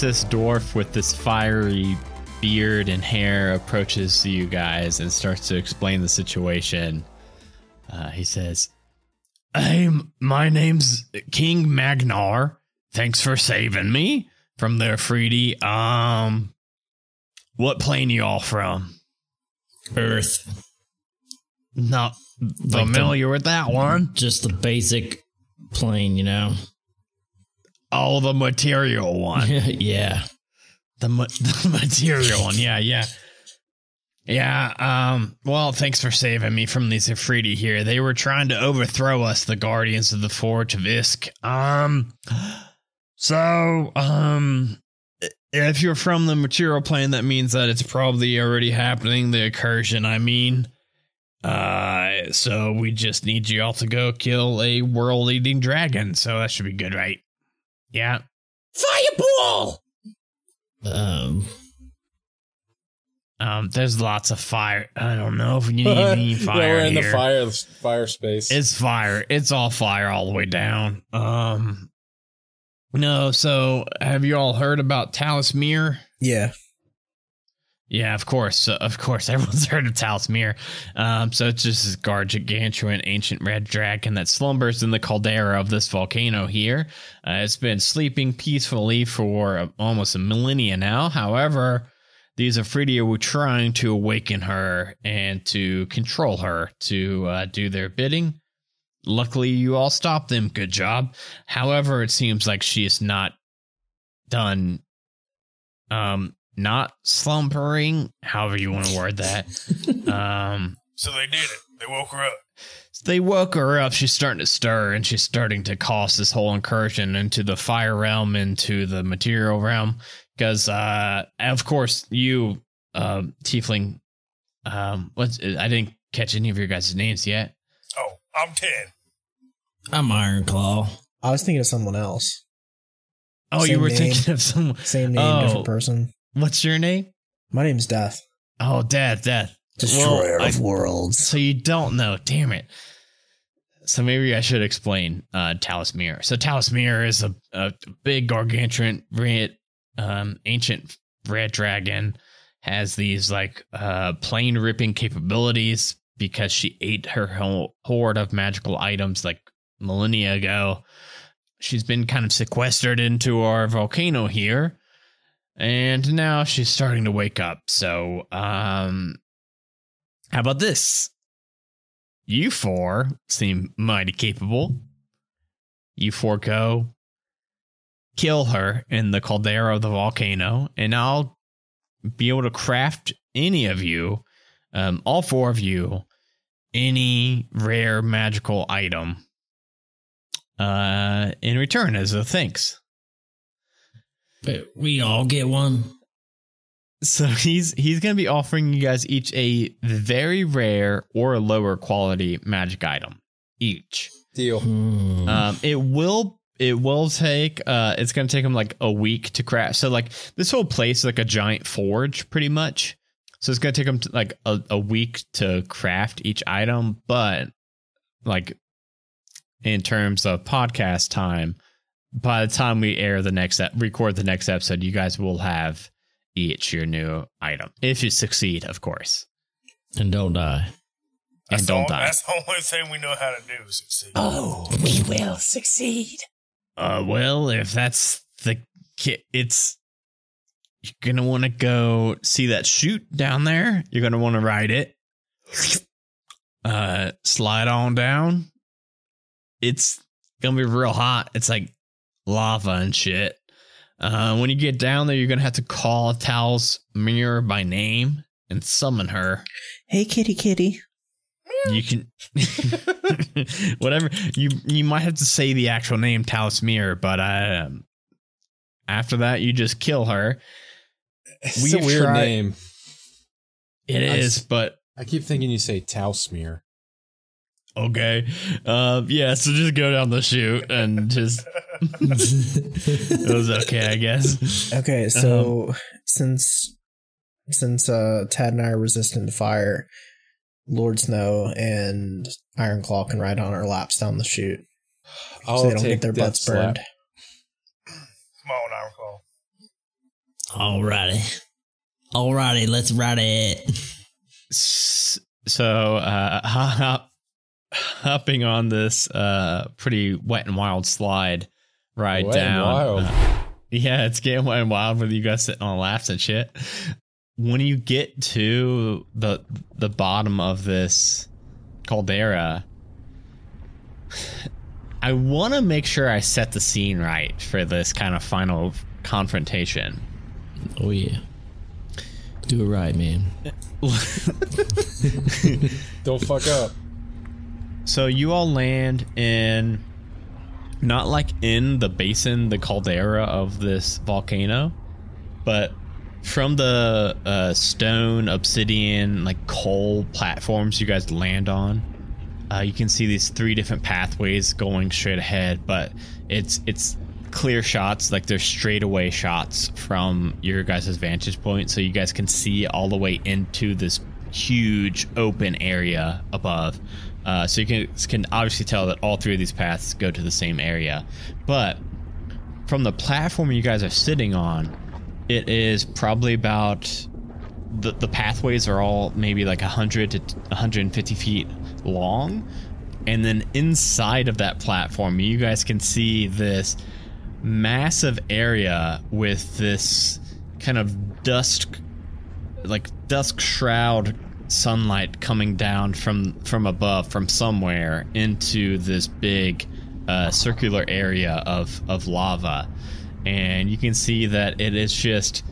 This dwarf with this fiery beard and hair approaches you guys and starts to explain the situation, uh, he says, "Hey, my name's King Magnar. Thanks for saving me from the efreeti. Um, what plane you all from? Earth. Not the- familiar with that one. Just the basic plane, you know? Oh, the material one. yeah. The, ma- the material one. Yeah, yeah. Yeah, um, well, thanks for saving me from these efreeti here. They were trying to overthrow us, the Guardians of the Forge of Isk. Um, so, um, if you're from the material plane, that means that it's probably already happening, the incursion, I mean. Uh, so we just need you all to go kill a world eating dragon, so that should be good, right? Yeah. Fireball! Um, Um, there's lots of fire. I don't know if you need any yeah, fire. we're in here. the fire fire space. It's fire. It's all fire all the way down. Um, no. So, have you all heard about Talismere? Yeah. Yeah, of course, of course, everyone's heard of Talismere. Um, so it's just this gargantuan ancient red dragon that slumbers in the caldera of this volcano here. Uh, it's been sleeping peacefully for uh, almost a millennia now. However, these Afridia were trying to awaken her and to control her to uh, do their bidding. Luckily, you all stopped them. Good job. However, it seems like she is not done um not slumbering however you want to word that um So they did it. They woke her up. they woke her up she's starting to stir and she's starting to cause this whole incursion into the fire realm into the material realm because uh of course you uh tiefling um what's i didn't catch any of your guys' names yet Oh, I'm ten. I'm Iron Claw. I was thinking of someone else. oh you were name. thinking of someone Same name, Oh. different person. What's your name My name's Death. oh death death Destroyer Well, I- of worlds. So you don't know, damn it. So maybe I should explain uh Talismere. So Talismere is a, a big gargantuan red um ancient red dragon has these like uh plane ripping capabilities because she ate her whole horde of magical items like millennia ago. She's been kind of sequestered into our volcano here. And now she's starting to wake up. So um how about this? You four seem mighty capable. You four go kill her in the caldera of the volcano, and I'll be able to craft any of you, um, all four of you, any rare magical item uh, in return as a thanks. But we all get one. So he's he's gonna be offering you guys each a very rare or a lower quality magic item each. Deal. Hmm. Um, it will it will take uh, it's gonna take him like a week to craft. So like this whole place is like a giant forge, pretty much. So it's gonna take him like a, a week to craft each item, but like in terms of podcast time, by the time we air the next ep- record the next episode, you guys will have each your new item if you succeed, of course, and don't die. and That's don't the, die. That's the only thing we know how to do. Succeed. Oh, we will succeed. Uh, well, if that's the ki- it's you're gonna want to go see that chute down there. You're gonna want to ride it. Uh, slide on down. It's gonna be real hot. It's like lava and shit. Uh, when you get down there, you're gonna have to call Tal's mirror by name and summon her. Hey, kitty, kitty. You can whatever you you might have to say the actual name Talismere, but um, after that you just kill her. It's We've a weird tried- name. It I is, s- but I keep thinking you say Tau smear. Okay. Um, yeah, so just go down the chute and just it was okay, I guess. Okay, so since since uh Tad and I are resistant to fire, Lord Snow and Ironclaw can ride on our laps down the chute, I'll so they don't take get their butts Slap. burned. Come on, Ironclaw. Alrighty. Alrighty, let's ride it. So, uh, hop, hopping on this uh, pretty wet and wild slide ride Wet down. wild. uh, yeah, it's getting wet and wild with you guys sitting on laps and shit. When you get to the the bottom of this caldera, I want to make sure I set the scene right for this kind of final confrontation. Oh yeah. Do it right, man. Don't fuck up. So you all land in not like in the basin, the caldera of this volcano, but from the uh, stone, obsidian, like coal platforms you guys land on. Uh, you can see these three different pathways going straight ahead, but it's it's clear shots, like they're straightaway shots from your guys' vantage point, so you guys can see all the way into this huge open area above. Uh, so you can can obviously tell that all three of these paths go to the same area, but from the platform you guys are sitting on, it is probably about the the pathways are all maybe like 100 to 150 feet long, and then inside of that platform, you guys can see this massive area with this kind of dusk like dusk shroud sunlight coming down from from above from somewhere into this big uh, circular area of of lava. And you can see that it is just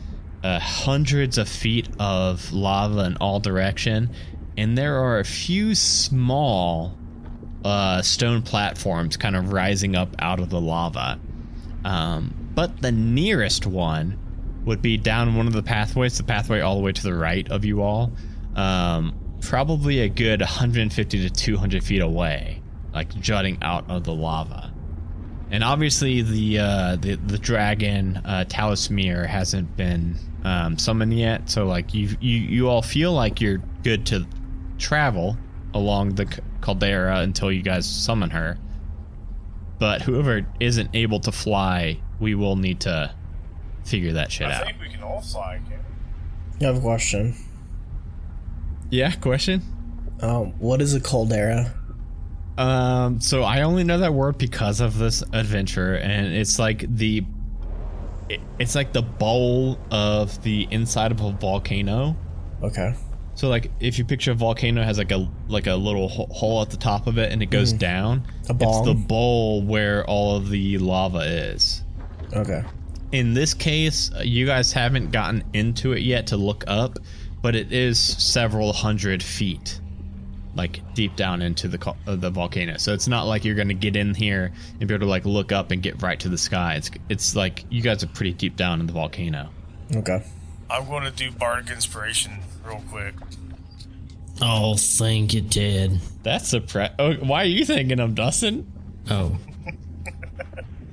uh, hundreds of feet of lava in all direction. And there are a few small uh, stone platforms kind of rising up out of the lava. Um, but the nearest one would be down one of the pathways, the pathway all the way to the right of you all, um, probably a good 150 to 200 feet away, like jutting out of the lava. And obviously, the uh, the the dragon uh, Talismere hasn't been um, summoned yet, so like you you you all feel like you're good to travel along the caldera until you guys summon her. But whoever isn't able to fly, we will need to figure that shit I out. I think we can all fly again. I have a question. Yeah, question. Um, what is a caldera? Um, so I only know that word because of this adventure, and it's like the, it- it's like the bowl of the inside of a volcano. Okay. So like if you picture a volcano has like a like a little hole at the top of it and it goes down, A it's the bowl where all of the lava is. Okay. in this case, you guys haven't gotten into it yet to look up, but it is several hundred feet, like deep down into the co- uh, the volcano. So it's not like you're gonna get in here and be able to like look up and get right to the sky. It's it's like you guys are pretty deep down in the volcano. Okay. I'm going to do Bardic Inspiration real quick. Oh, thank you, Ted. That's a pre. Oh, why are you thinking of Dustin? Oh.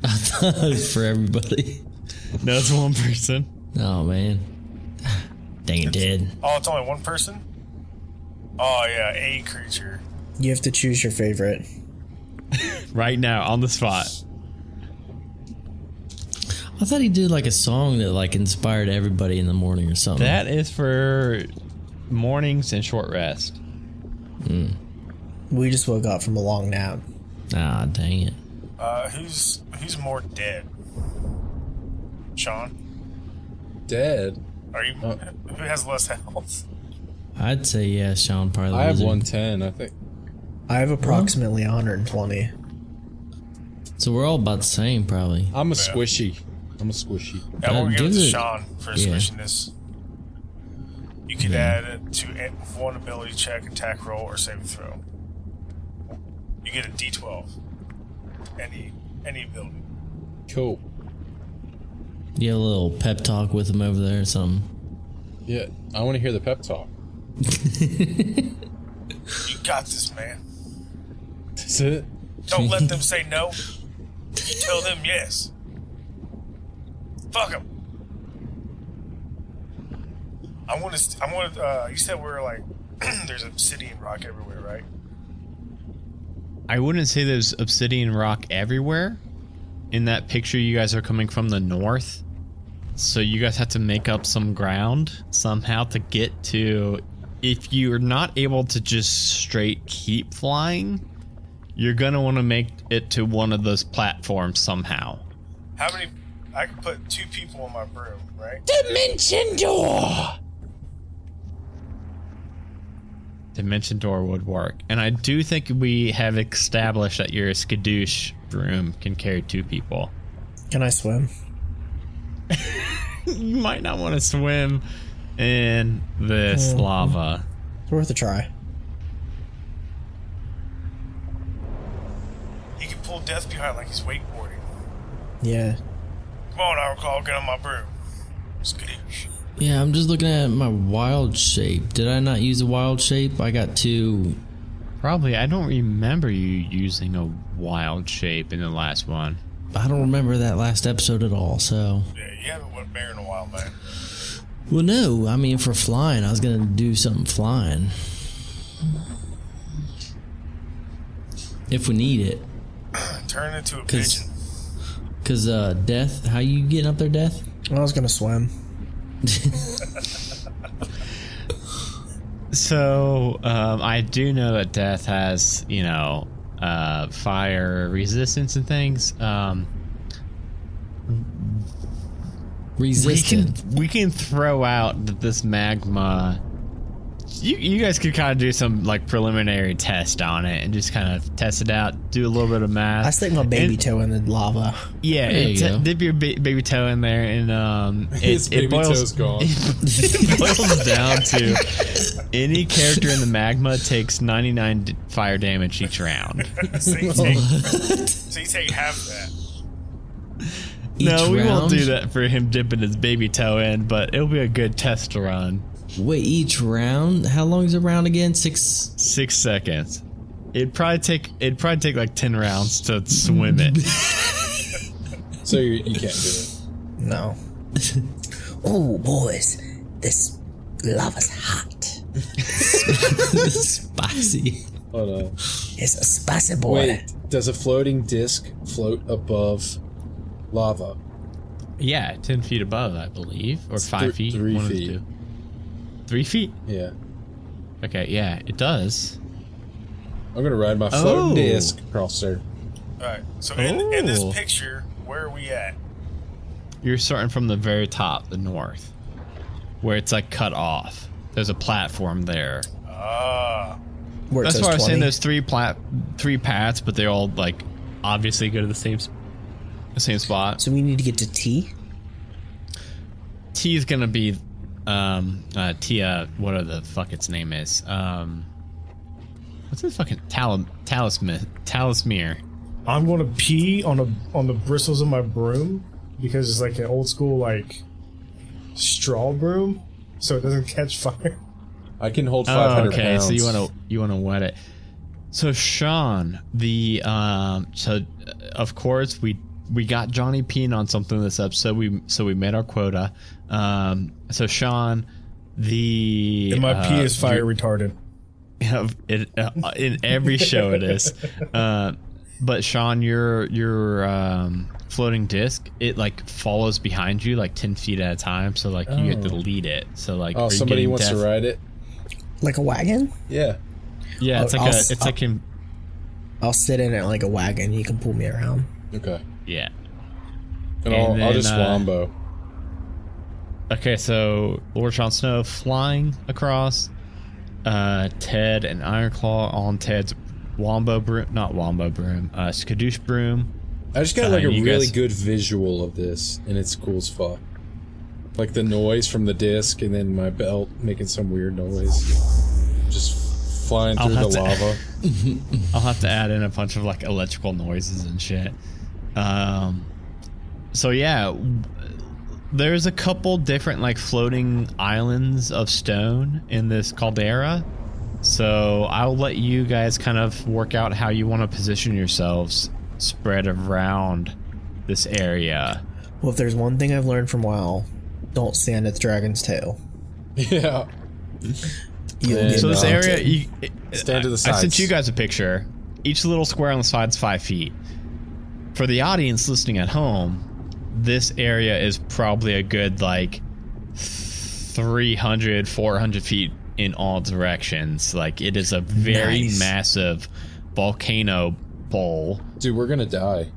I thought it was for everybody. No, it's one person. Oh, man. Dang it, Ted. Oh, it's only one person? Oh, yeah, a creature. You have to choose your favorite. Right now, on the spot. I thought he did like a song that like inspired everybody in the morning or something. That is for mornings and short rest. We just woke up from a long nap. ah, dang it. Uh, who's who's more dead? Sean? Dead. Are you Uh. who has less health? I'd say yeah, Sean probably. I have 110, I think. I have approximately 120. So we're all about the same, probably. I'm a squishy. I'm a squishy. Yeah, we'll give it to Sean for yeah. squishiness. You can add it to a- one ability check, attack roll, or saving throw. You get a D12. Any any ability. Cool. You have a little pep talk with him over there or something. Yeah, I want to hear the pep talk. You got this, man. That's it. Don't let them say no. You tell them yes. Fuck them. I want to. I want to. Uh, you said we're like there's obsidian rock everywhere, right? I wouldn't say there's obsidian rock everywhere. In that picture, you guys are coming from the north. So you guys have to make up some ground somehow to get to. If you're not able to just straight keep flying, you're gonna want to make it to one of those platforms somehow. How many? I can put two people in my broom, right? Dimension door. Dimension door would work, and I do think we have established that your skadoosh broom can carry two people. Can I swim? You might not want to swim in this Mhm. lava. It's worth a try. He can pull death behind like he's wakeboarding. Yeah. Come on, Iron Claw, get on my broom. Skadoosh. Yeah, I'm just looking at my wild shape. Did I not use a wild shape? I got two. Probably, I don't remember you using a wild shape in the last one. I don't remember that last episode at all. So, Yeah, you haven't went bear in a while, man. well, no. I mean, for flying, I was gonna do something flying. If we need it, Turn into a 'Cause- pigeon. cause uh, death. How you getting up there, death? I was gonna swim. So, um, I do know that death has, you know, uh, fire resistance and things. Um, we can we can throw out that this magma. You you guys could kind of do some like preliminary test on it and just kind of test it out. Do a little bit of math. I stick my baby And- toe in the lava. Yeah, you it- dip your ba- baby toe in there, and um, it, His it boils, toe's gone. It boils down to any character in the magma takes 99 d- fire damage each round. so, you take, so you take half that. no, Each we won't do that for him dipping his baby toe in, but it'll be a good test run. Wait, each round? How long is a round again? Six. Six seconds. It'd probably take it'd probably take like 10 rounds to swim it. So you, you can't do it. No. oh, boys, this lava's hot. Spicy. Oh no. It's a spicy boy. Wait, does a floating disc float above lava? yeah, 10 feet above, I believe, or five three- feet. three one of the feet. two. Three feet. Yeah. Okay, yeah, it does. I'm gonna ride my floating Oh. disc across there. Alright, so in, in this picture, where are we at? You're starting from the very top, the north, where it's like cut off. There's a platform there. Ah, Where That's why I was saying there's three plat, three paths, but they all like obviously go to the same, the same spot. So we need to get to T. T is gonna be, um, uh, Tia. What are the fuck its name is? Um, what's this fucking tal talisman talismere? I'm gonna pee on a on the bristles of my broom because it's like an old school like straw broom, so it doesn't catch fire. I can hold Oh, 500 okay. pounds. So you want to you want to wet it. So Sean, the um, so uh, of course we we got Johnny peeing on something this episode. We so we made our quota. Um, so Sean, the And my uh, pee is fire your- retarded. it, uh, in every show it is. Uh, but Sean, your your um, floating disc, it like follows behind you like ten feet at a time. So like you have to Oh. lead it. So like Oh, somebody wants deaf- to ride it? Like a wagon? Yeah. Yeah, it's I'll- like a I'll- it's like in I'll sit in it like a wagon. You can pull me around. Okay. yeah. And, And I'll, I'll just uh, wombo. Okay, so Lord Sean Snow flying across. Uh, Ted and Ironclaw on Ted's Wombo broom, not Wombo broom, uh, Skadoosh broom. I just got uh, like a really guys- good visual of this, and it's cool as fuck. Like the noise from the disc, and then my belt making some weird noise. Just flying through the to- lava. I'll have to add in a bunch of like electrical noises and shit. Um, so yeah, there's a couple different like floating islands of stone in this caldera. So I'll let you guys kind of work out how you want to position yourselves spread around this area. Well, if there's one thing I've learned from WoW, don't stand at the dragon's tail. yeah. You'll Yeah. get So this area, you, Stand to the I sent you guys a picture. Each little square on the side's five feet. For the audience listening at home, this area is probably a good like 300, 400 feet in all directions. Like it is a very Nice. massive volcano bowl. Dude, we're gonna die.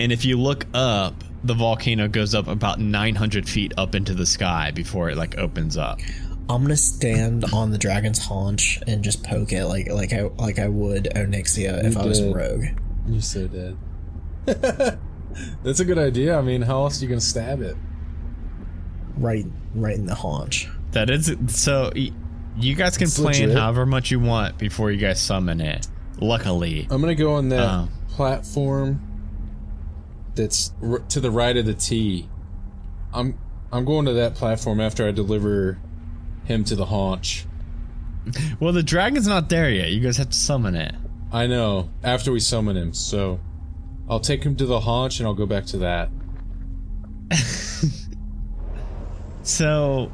And if you look up, the volcano goes up about 900 feet up into the sky before it like opens up. I'm gonna stand on the dragon's haunch and just poke it like like I like I would Onyxia if You I was a rogue. You're so dead. That's a good idea. I mean, how else are you gonna stab it? Right right in the haunch. That is so. You guys can It's plan legit. however much you want before you guys summon it. Luckily, I'm gonna go on that Oh. platform that's r- to the right of the T. I'm I'm going to that platform after I deliver him to the haunch. well, the dragon's not there yet. You guys have to summon it. I know after we summon him, so I'll take him to the haunch and I'll go back to that. So,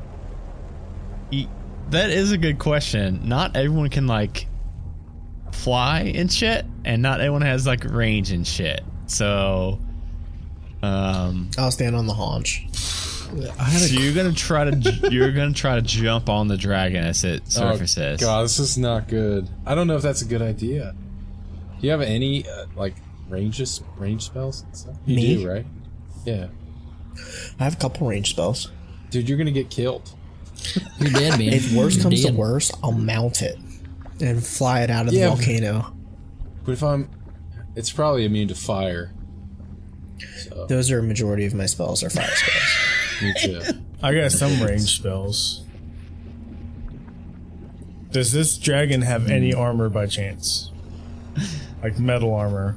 that is a good question. Not everyone can like fly and shit, and not everyone has like range and shit. So, um, I'll stand on the haunch. I had so you're gonna try to you're gonna try to jump on the dragon as it surfaces. Oh, God, this is not good. I don't know if that's a good idea. Do you have any uh, like ranges, range spells? And stuff? You Me? do, right? Yeah, I have a couple range spells. dude, you're gonna get killed. You're dead, man. If worse You're comes to dead. worse, I'll mount it and fly it out of Yeah. the volcano. But if I'm, it's probably immune to fire. So Those are a majority of my spells are fire spells. me too. I got some range spells. Does this dragon have any armor by chance? Like metal armor?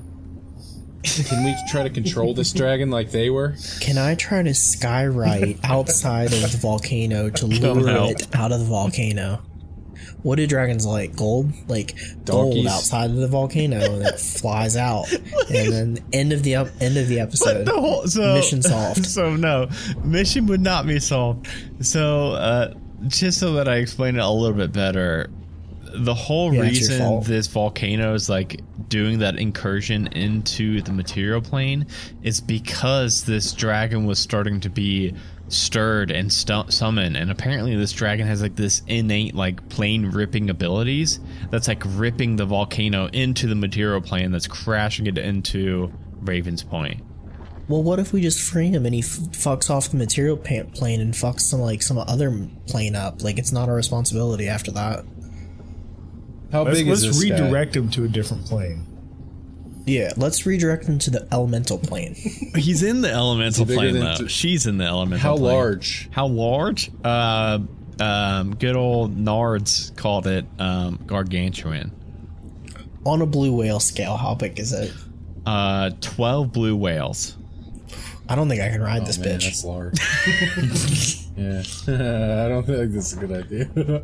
Can we try to control this dragon like they were? Can I try to skywrite outside of the volcano to lure help. it out of the volcano? What do dragons like? Gold? Like gold Donkeys. outside of the volcano and it flies out. And then end of the ep- end of the episode. the whole so Mission solved. So no, mission would not be solved. So uh, just so that I explain it a little bit better, the whole Yeah, reason this volcano is like doing that incursion into the material plane is because this dragon was starting to be stirred and summoned and apparently this dragon has like this innate like plane ripping abilities that's like ripping the volcano into the material plane that's crashing it into Raven's Point. Well, what if we just free him and he f- fucks off the material pa- plane and fucks some like some other plane up? Like it's not our responsibility after that. How Let's, big let's is this guy? redirect him to a different plane. Yeah, let's redirect him to the elemental plane. He's in the elemental Is he bigger plane though. t- She's in the elemental How plane. large? How large? Uh, um, good old Nards called it um, gargantuan. On a blue whale scale, how big is it? Uh, twelve blue whales. I don't think I can ride Oh, this man, bitch. that's large. yeah, I don't think this is a good idea.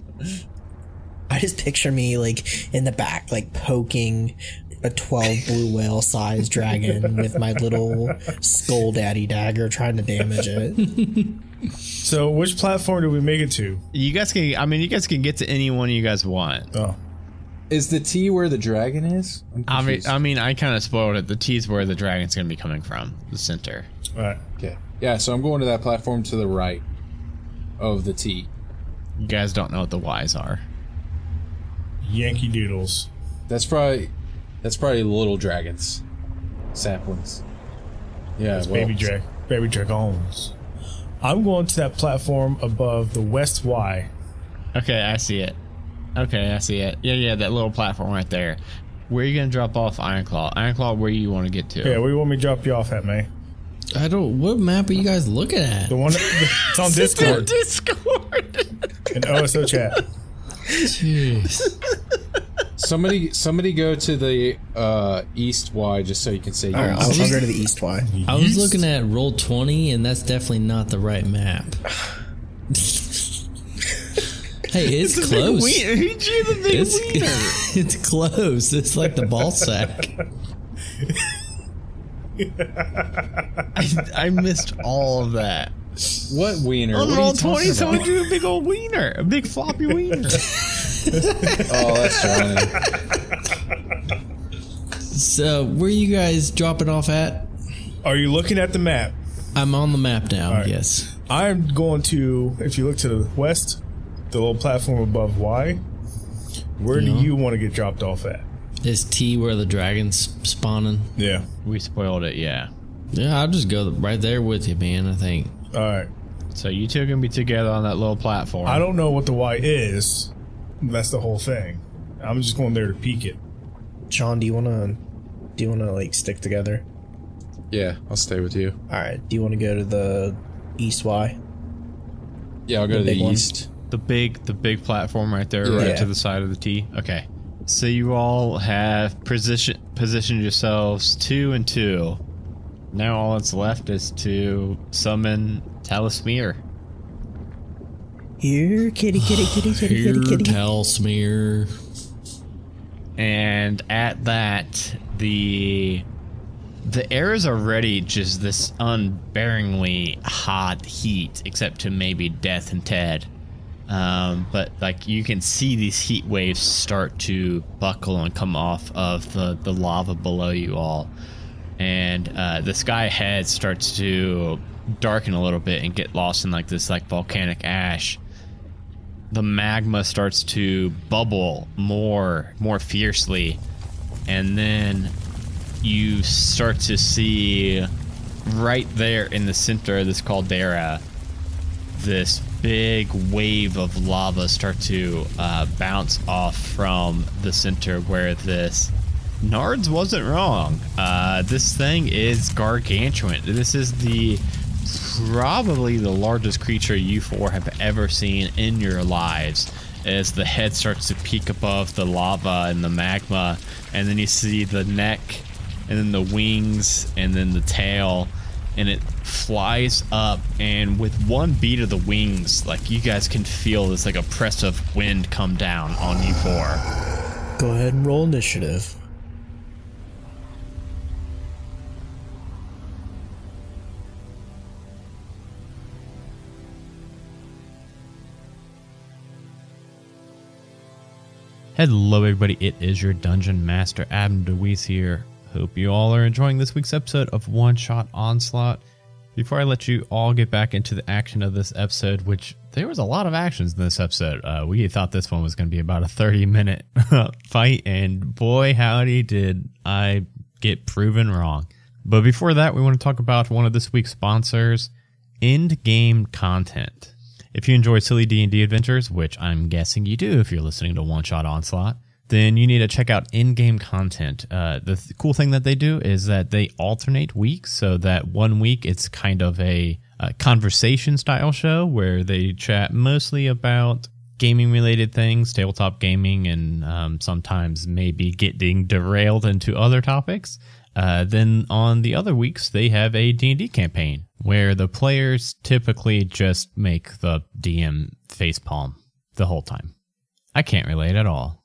I just picture me like in the back, like poking a 12 blue whale sized dragon with my little skull daddy dagger trying to damage it. So, which platform do we make it to? You guys can. I mean, you guys can get to any one you guys want. Oh, is the T where the dragon is? I'm mean. I mean, I kind of spoiled it. The T's where the dragon's gonna be coming from, the center. all right. okay. Yeah, so I'm going to that platform to the right of the T. You guys don't know what the Y's are. Yankee Doodles. That's probably that's probably little dragons, saplings. Yeah, It's well, baby drag, baby dragons. I'm going to that platform above the West Y. Okay, I see it. Okay, I see it. Yeah, yeah, that little platform right there. Where are you gonna drop off Ironclaw? Ironclaw, where you want to get to? Yeah, where you want me to drop you off at, May? I don't. What map are you guys looking at? The one it's on Discord Discord. and OSO chat. Jeez. somebody somebody go to the uh, east Y just so you can see. All right, I'll, east. I'll go to the east Y. I was looking at Roll20, and that's definitely not the right map. hey, it's close. Wiener. He drew the big It's, it's close. It's like the ball sack. I, I missed all of that. What wiener? On What are roll you talking twenty, someone about? drew a big old wiener, a big floppy wiener. Oh, that's Johnny. So, where you guys dropping off at? Are you looking at the map? I'm on the map now. right. Yes. I'm going to. If you look to the west, the little platform above Y. Where Yeah. do you want to get dropped off at? Is T where the dragon's spawning? Yeah. We spoiled it, yeah. Yeah, I'll just go right there with you, man. I think. All right. So you two are gonna be together on that little platform. I don't know what the Y is. That's the whole thing. I'm just going there to peek it. Sean, do you wanna do you wanna like stick together? Yeah, I'll stay with you. Alright, do you wanna go to the east Y? Yeah, I'll go The to the big one? east. the big the big platform right there, Yeah. right to the side of the T. Okay. So you all have position positioned yourselves two and two. Now all that's left is to summon Talismere. Here, kitty, kitty, kitty, kitty, Here, kitty, kitty. tell smear. And at that, the the air is already just this unbearingly hot heat, except to maybe Death and Ted. Um, but like you can see these heat waves start to buckle and come off of the, the lava below you all. And uh, the sky ahead starts to darken a little bit and get lost in like this like volcanic ash. The magma starts to bubble more more fiercely and then you start to see right there in the center of this caldera this big wave of lava start to uh, bounce off from the center where this Nards wasn't wrong. Uh, this thing is gargantuan. This is the probably the largest creature you four have ever seen in your lives. As the head starts to peek above the lava and the magma, and then you see the neck, and then the wings, and then the tail, and it flies up. And with one beat of the wings, like you guys can feel this like oppressive wind come down on you four. Go ahead and roll initiative. Hello, everybody. It is your Dungeon Master, Adam DeWeese here. Hope you all are enjoying this week's episode of One Shot Onslaught. Before I let you all get back into the action of this episode, which there was a lot of actions in this episode, uh, we thought this one was going to be about a 30 minute fight, and boy, howdy, did I get proven wrong. But before that, we want to talk about one of this week's sponsors, End Game Content. If you enjoy silly D&D adventures, which I'm guessing you do if you're listening to One Shot Onslaught, then you need to check out in-game content. Uh, the th- cool thing that they do is that they alternate weeks, so that one week it's kind of a, a conversation style show where they chat mostly about gaming related things, tabletop gaming, and um, sometimes maybe getting derailed into other topics. Uh, then on the other weeks, they have a D&D campaign where the players typically just make the DM facepalm the whole time. I can't relate at all.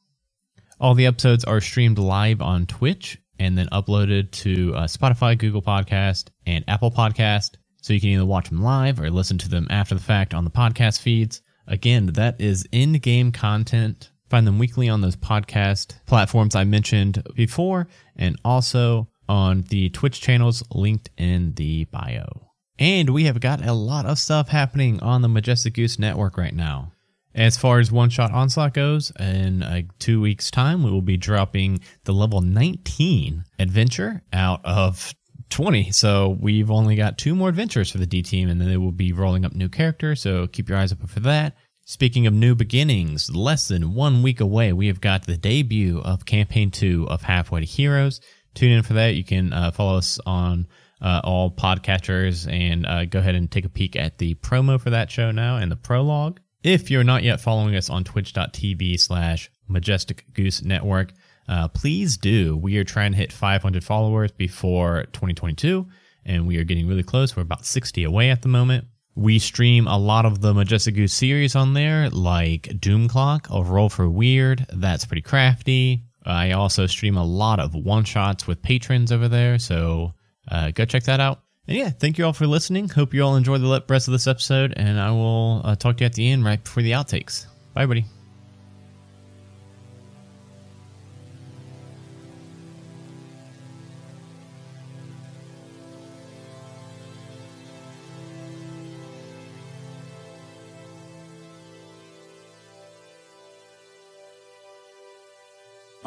All the episodes are streamed live on Twitch and then uploaded to uh, Spotify, Google Podcast, and Apple Podcast. So you can either watch them live or listen to them after the fact on the podcast feeds. Again, that is in-game content. Find them weekly on those podcast platforms I mentioned before, and also on the Twitch channels linked in the bio. And we have got a lot of stuff happening on the Majestic Goose Network right now. As far as One Shot Onslaught goes, in uh, two weeks' time, we will be dropping the level 19 adventure out of 20. So we've only got two more adventures for the D team, and then they will be rolling up new characters. So keep your eyes open for that. Speaking of new beginnings, less than one week away, we have got the debut of Campaign 2 of Halfway to Heroes. Tune in for that. You can uh, follow us on uh, all podcatchers and uh, go ahead and take a peek at the promo for that show now and the prologue. If you're not yet following us on twitch.tv slash majestic goose network, uh, please do. We are trying to hit 500 followers before 2022, and we are getting really close. We're about 60 away at the moment. We stream a lot of the Majestic Goose series on there, like Doom Clock, A Roll for Weird. That's pretty crafty. I also stream a lot of one shots with patrons over there, so uh, go check that out. And yeah, thank you all for listening. Hope you all enjoy the rest of this episode, and I will uh, talk to you at the end right before the outtakes. Bye, buddy.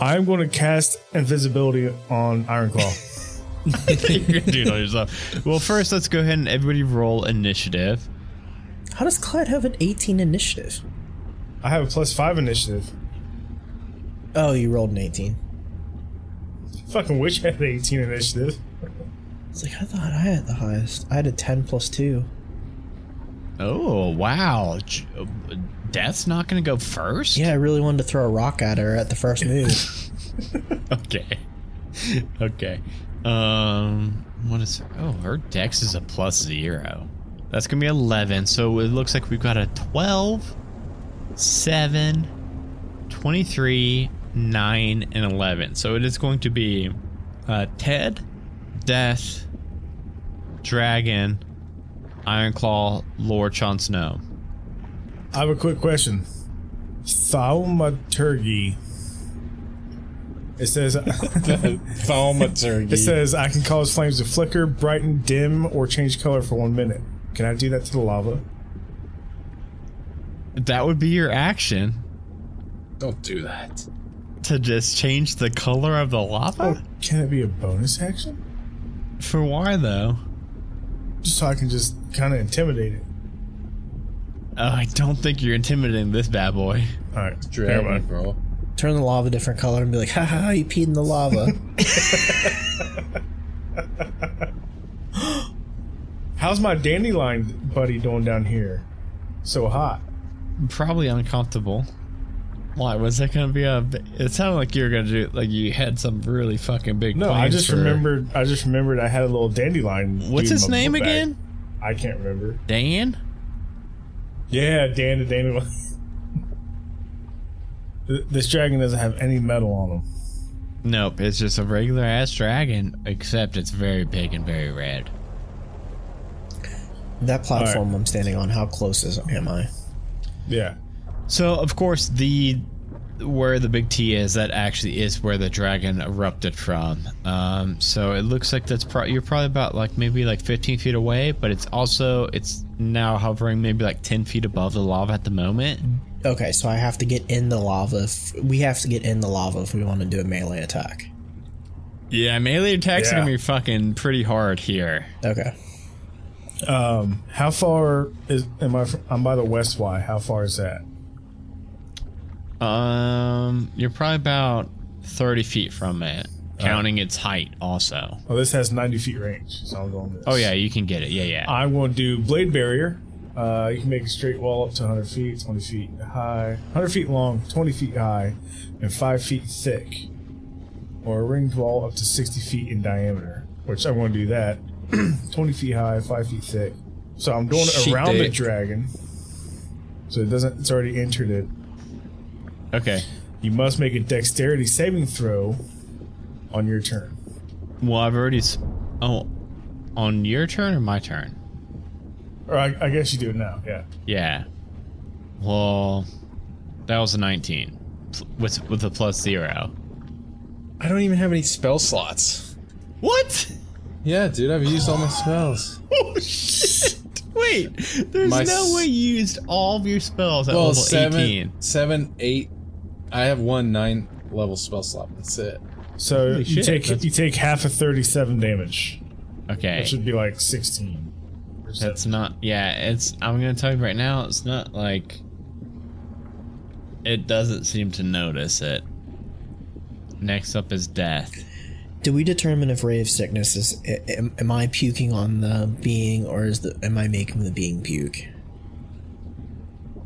I'm going to cast invisibility on Ironclaw. You're gonna do it on yourself. Well, first, let's go ahead and everybody roll initiative. How does Clyde have an 18 initiative? I have a plus five initiative. Oh, you rolled an 18. Fucking wish I had an 18 initiative. It's like, I thought I had the highest. I had a 10 plus 2. Oh wow, J- Death's not gonna go first. Yeah, I really wanted to throw a rock at her at the first move. Okay. okay. Um, what is? Oh, her dex is a plus zero. That's gonna be eleven. So it looks like we've got a 12, 7, 23, 9, and 11. So it is going to be uh, Ted, Death, Dragon, Ironclaw, Lord Jon Snow. I have a quick question. Thaumaturgy. It says Thaumaturgy. it says I can cause flames to flicker, brighten, dim, or change color for one minute. Can I do that to the lava? That would be your action Don't do that. to just change the color of the lava. Oh, can it be a bonus action? For why though? Just so I can just kind of intimidate it. Oh, I don't think you're intimidating this bad boy. All right, never Dragon, mind. bro. Turn the lava a different color and be like, ha ha, ha, you peed in the lava. How's my dandelion buddy doing down here? So hot. Probably uncomfortable. Why was that gonna be a? It sounded like you were gonna do like you had some really fucking big. No, I plans just for- remembered. I just remembered I had a little dandelion. What's dude in his my name book bag. again? I can't remember. Dan. Yeah, Dan the dandelion. Th- this dragon doesn't have any metal on him. Nope, it's just a regular ass dragon, except it's very big and very red. that platform I'm standing on, how close is am I? Yeah. So of course the where the big T is, that actually is where the dragon erupted from. Um, so it looks like that's pro- you're probably about like maybe like 15 feet away, but it's also it's now hovering maybe like 10 feet above the lava at the moment. Okay, so I have to get in the lava. If, we have to get in the lava if we want to do a melee attack. Yeah, melee attacks are gonna be fucking pretty hard here. Okay. Um, how far is am I? From, I'm by the west Y. How far is that? Um, you're probably about 30 feet from it, counting its height also. Oh, this has 90 feet range, so I'm going this. Oh yeah, you can get it. Yeah, yeah. I'm going to do blade barrier. Uh, you can make a straight wall up to 100 feet, 20 feet high, 100 feet long, 20 feet high, and 5 feet thick. Or a ringed wall up to 60 feet in diameter, which I want to do that. 20 feet high, 5 feet thick. So I'm Sheet around the dick. dragon. So it doesn't, it's already entered it. Okay. You must make a dexterity saving throw on your turn. Well, I've already. s- Oh, on your turn or my turn? Or I, I guess you do it now, yeah. Yeah. Well, that was a 19 with with a plus zero. I don't even have any spell slots. What? Yeah, dude, I've used all my spells. Oh shit! Wait, there's My no s- way you used all of your spells at Well, level seven, 18. seven, eight. I have one nine level spell slot. That's it. So Holy you shit, take that's- you take half of 37 damage. Okay, Which would be like 16. or that's not. Yeah, it's. I'm gonna tell you right now, it's not like. It doesn't seem to notice it. Next up is death. Do we determine if ray of sickness is a- am, am I puking on the being or is the am I making the being puke?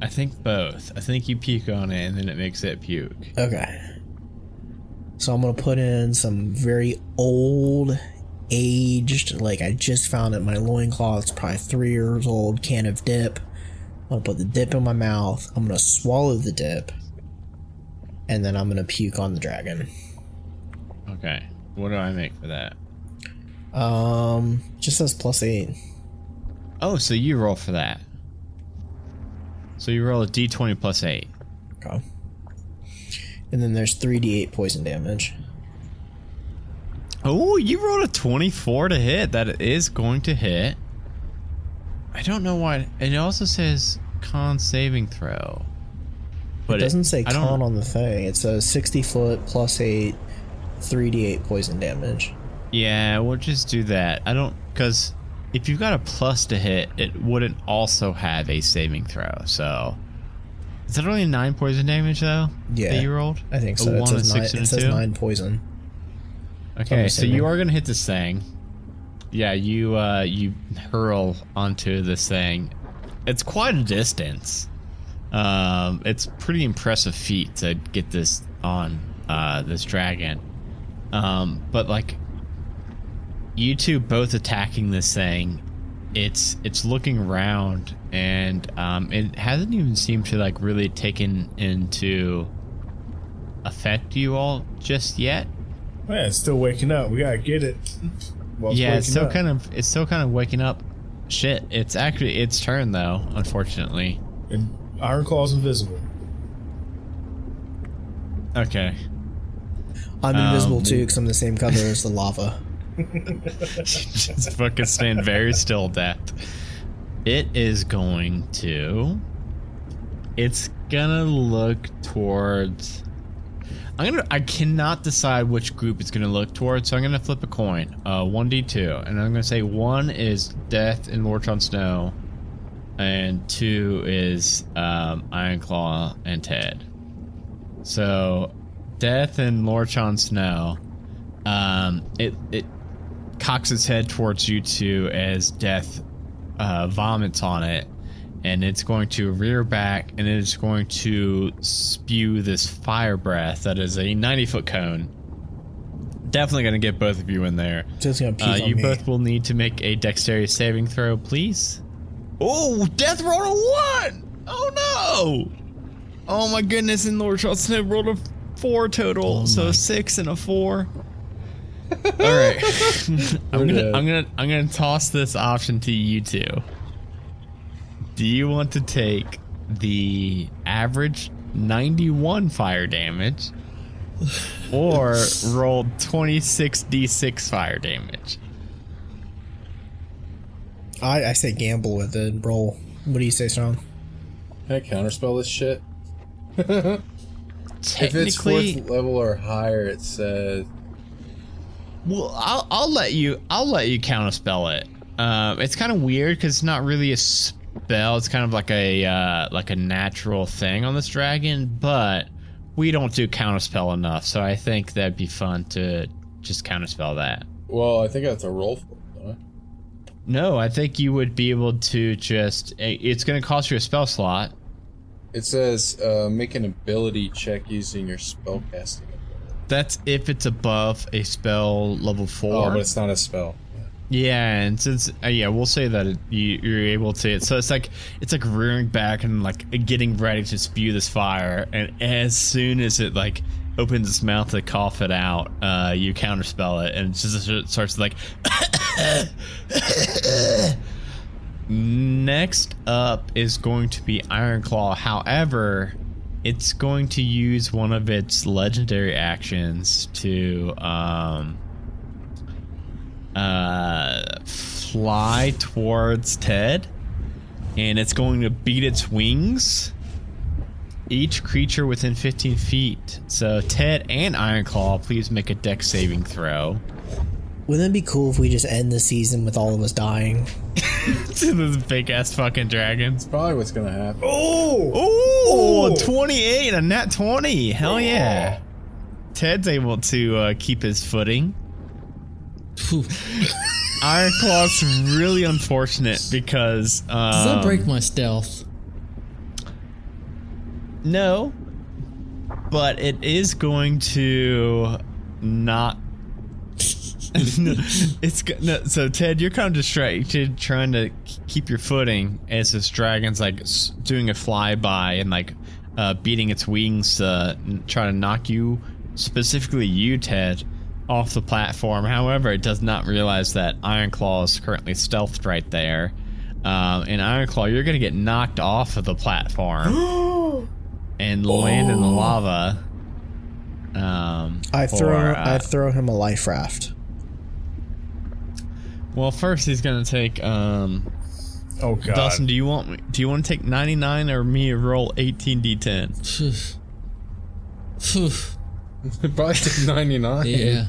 I think both. I think you puke on it and then it makes it puke. Okay. So I'm gonna put in some very old, aged, like I just found it. My loincloth. It's probably three years old. Can of dip. I'm gonna put the dip in my mouth. I'm gonna swallow the dip, and then I'm gonna puke on the dragon. Okay. What do I make for that? Um, just says plus eight. Oh, so you roll for that. So you roll a d20 plus 8. Okay. And then there's three d8 poison damage. Oh, you rolled a 24 to hit. That is going to hit. I don't know why. And it also says con saving throw. but it doesn't say I don't- con on the thing. It says 60 foot plus 8, 3d8 poison damage. Yeah, we'll just do that. I don't because if you've got a plus to hit, it wouldn't also have a saving throw. So is that only nine poison damage though? Yeah. that you rolled. I think A so. It one, a says, nine, six, and it a says two? 9 poison. Okay, so you are gonna hit this thing. Yeah, you uh you hurl onto this thing. It's quite a distance. Um, it's pretty impressive feat to get this on uh this dragon. Um, but like you two both attacking this thing, it's it's looking around and um it hasn't even seemed to like really taken into affect you all just yet. Man, it's still waking up. We gotta get it. While yeah, it's waking still up. kind of it's still kind of waking up. Shit, it's actually its turn though. Unfortunately. And Iron Claw's invisible. Okay. I'm invisible Um, too because I'm the same color as the lava. Just fucking stand very still, Death. It is going to. It's gonna look towards. I'm gonna. I cannot decide which group it's gonna look towards, so I'm gonna flip a coin. Uh, one d two, and I'm gonna say one is Death and Lord Jon Snow, and two is um, Ironclaw and Ted. So, Death and Lord Jon Snow. Um, it it cocks its head towards you two as Death uh, vomits on it, and it's going to rear back and it is going to spew this fire breath that is a 90 foot cone. Definitely going to get both of you in there. Just gonna peek Uh, on you me. both will need to make a dexterity saving throw, please. Oh, Death rolled a one! Oh no! Oh my goodness, and Lord Jon Snow rolled a four total, so six and a four. All right, I'm gonna, dead. I'm gonna, I'm gonna toss this option to you two. Do you want to take the average 91 fire damage, or roll 26d6 fire damage? I, I say gamble with it. Roll. What do you say, Strong? Can I counterspell this shit? If it's Technically, fourth level or higher, it says Well, I'll, I'll let you. I'll let you counterspell it. Um, it's kind of weird because it's not really a spell. It's kind of like a uh, like a natural thing on this dragon, but we don't do counterspell enough. So I think that'd be fun to just counterspell that. Well, I think I a roll for it. I? No, I think you would be able to just. It's going to cost you a spell slot. It says uh, make an ability check using your spellcasting. That's if it's above a spell level four. Oh, but it's not a spell. Yeah, and since uh, yeah, we'll say that it, you, you're able to. So it's like it's like rearing back and like getting ready to spew this fire, and as soon as it like opens its mouth to cough it out, uh, you counterspell it, and it just starts like. Next up is going to be Iron Claw. However, it's going to use one of its legendary actions to um uh fly towards Ted and it's going to beat its wings each creature within 15 feet. So Ted and Ironclaw, please make a Dex saving throw. Wouldn't it be cool if we just end the season with all of us dying? to those big ass fucking dragons. Probably what's gonna happen. Oh, oh, 28, a nat 20. Hell yeah. Ted's able to uh, keep his footing. Phew. Iron Claw's really unfortunate because. Um, Does that break my stealth? No. But it is going to not. No, it's no, so Ted, you're kind of distracted trying to keep your footing as this dragon's like doing a flyby and like uh, beating its wings, uh, try to knock you, specifically you, Ted, off the platform. However, it does not realize that Iron Claw is currently stealthed right there. Um, and Iron Claw, you're gonna get knocked off of the platform and land in the lava. Um, I for, throw uh, I throw him a life raft. Well, first he's gonna take um Oh god. Dustin, do you want me? Do you want to take 99 or me roll 18d10? Probably take 99. yeah.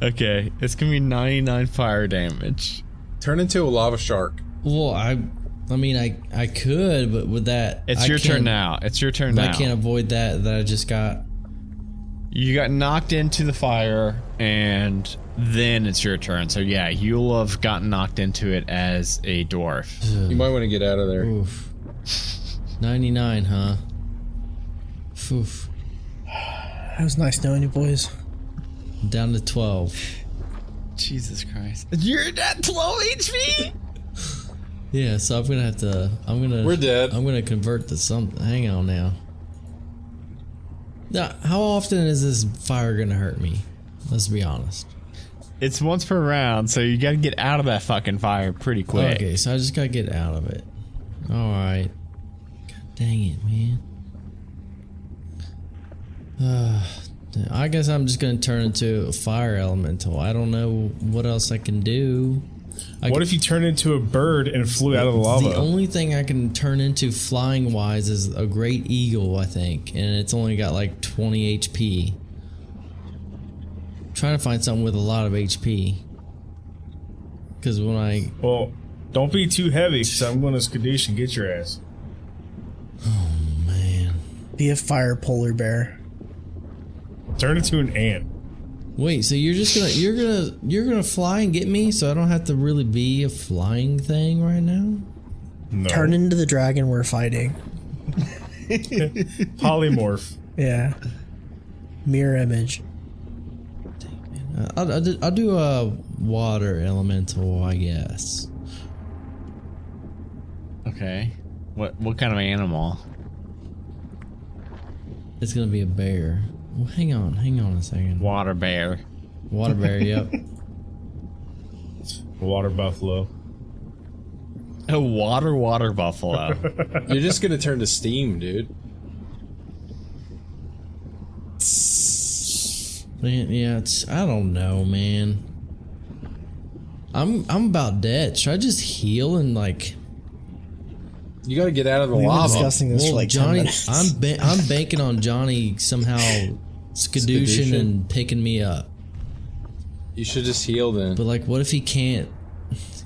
Okay, it's gonna be 99 fire damage. Turn into a lava shark. Well, I, I mean, I, I could, but with that, It's I your turn now. It's your turn now. I can't avoid that that I just got. You got knocked into the fire, and then it's your turn. So yeah, you'll have gotten knocked into it as a dwarf. You might want to get out of there. Oof. Ninety nine, huh? Oof. That was nice knowing you boys. Down to twelve. Jesus Christ! You're at 12 HP. Yeah, so I'm gonna have to. I'm gonna. We're dead. I'm gonna convert to something. Hang on now. Now, how often is this fire gonna hurt me? Let's be honest. It's once per round, so you gotta get out of that fucking fire pretty quick. Okay, so I just gotta get out of it. All right. God dang it, man. Uh, I guess I'm just gonna turn into a fire elemental. I don't know what else I can do. I What can- if you turned into a bird and flew out of the lava? The only thing I can turn into flying wise is a great eagle, I think, and it's only got like 20 HP. Trying to find something with a lot of HP. Because when I. well, don't be too heavy, because I'm going to Skadoosh and get your ass. Oh man. Be a fire polar bear. Turn into an ant. Wait, so you're just gonna you're gonna you're gonna fly and get me, so I don't have to really be a flying thing right now. No. Turn into the dragon we're fighting. Polymorph. Yeah. Mirror image. Uh, I'll, I'll, do, I'll do a water elemental, I guess. Okay. What what kind of animal? It's gonna be a bear. Well, hang on, hang on a second. Water bear. Water bear, yep. Water buffalo. A water water buffalo. You're just gonna turn to steam, dude. Man, yeah, it's I don't know, man. I'm I'm about dead. Should I just heal and like? You gotta get out of the We've been lava. discussing this for Well, like Johnny, minutes. I'm ba- I'm banking on Johnny somehow skadooshing Skadooshing? and picking me up. You should just heal then. But like, what if he can't?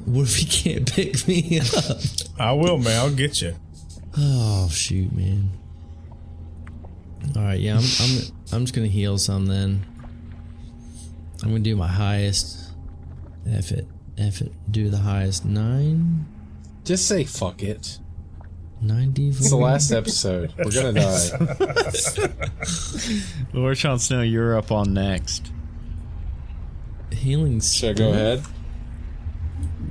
What if he can't pick me up? I will, man. I'll get you. Oh shoot, man. All right, yeah, I'm I'm I'm just gonna heal some then. I'm gonna do my highest. F it, F it. Do the highest nine, Just say fuck it. nine D It's the last episode. We're gonna die. Lord Sean Snow, you're up on next. healing. Should I go ahead?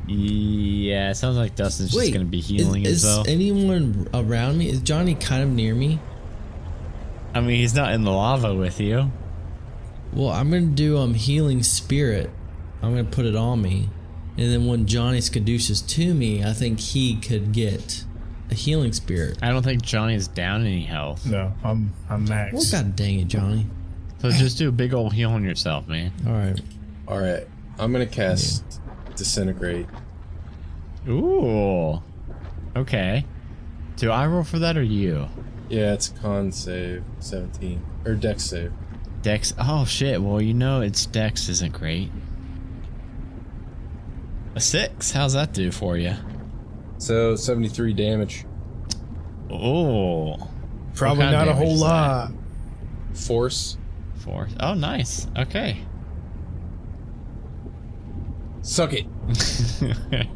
Yeah, it sounds like Dustin's just gonna be healing is, himself. Is anyone around me? Is Johnny kind of near me? I mean, he's not in the lava with you. Well, I'm gonna do um healing spirit. I'm gonna put it on me, and then when Johnny skadooshes to me, I think he could get a healing spirit. I don't think Johnny's down any health. No, I'm I'm max. Well, god dang it, Johnny! So just do a big old heal on yourself, man. All right, All right. I'm gonna cast disintegrate. Ooh. Okay. Do I roll for that or you? Yeah, it's con save, 17 or dex save. Dex. Oh shit. Well, you know its Dex isn't great. A six. How's that do for you? So 73 damage. Oh. Probably not a whole is that? lot. Force. Four. Oh, nice. Okay. Suck it.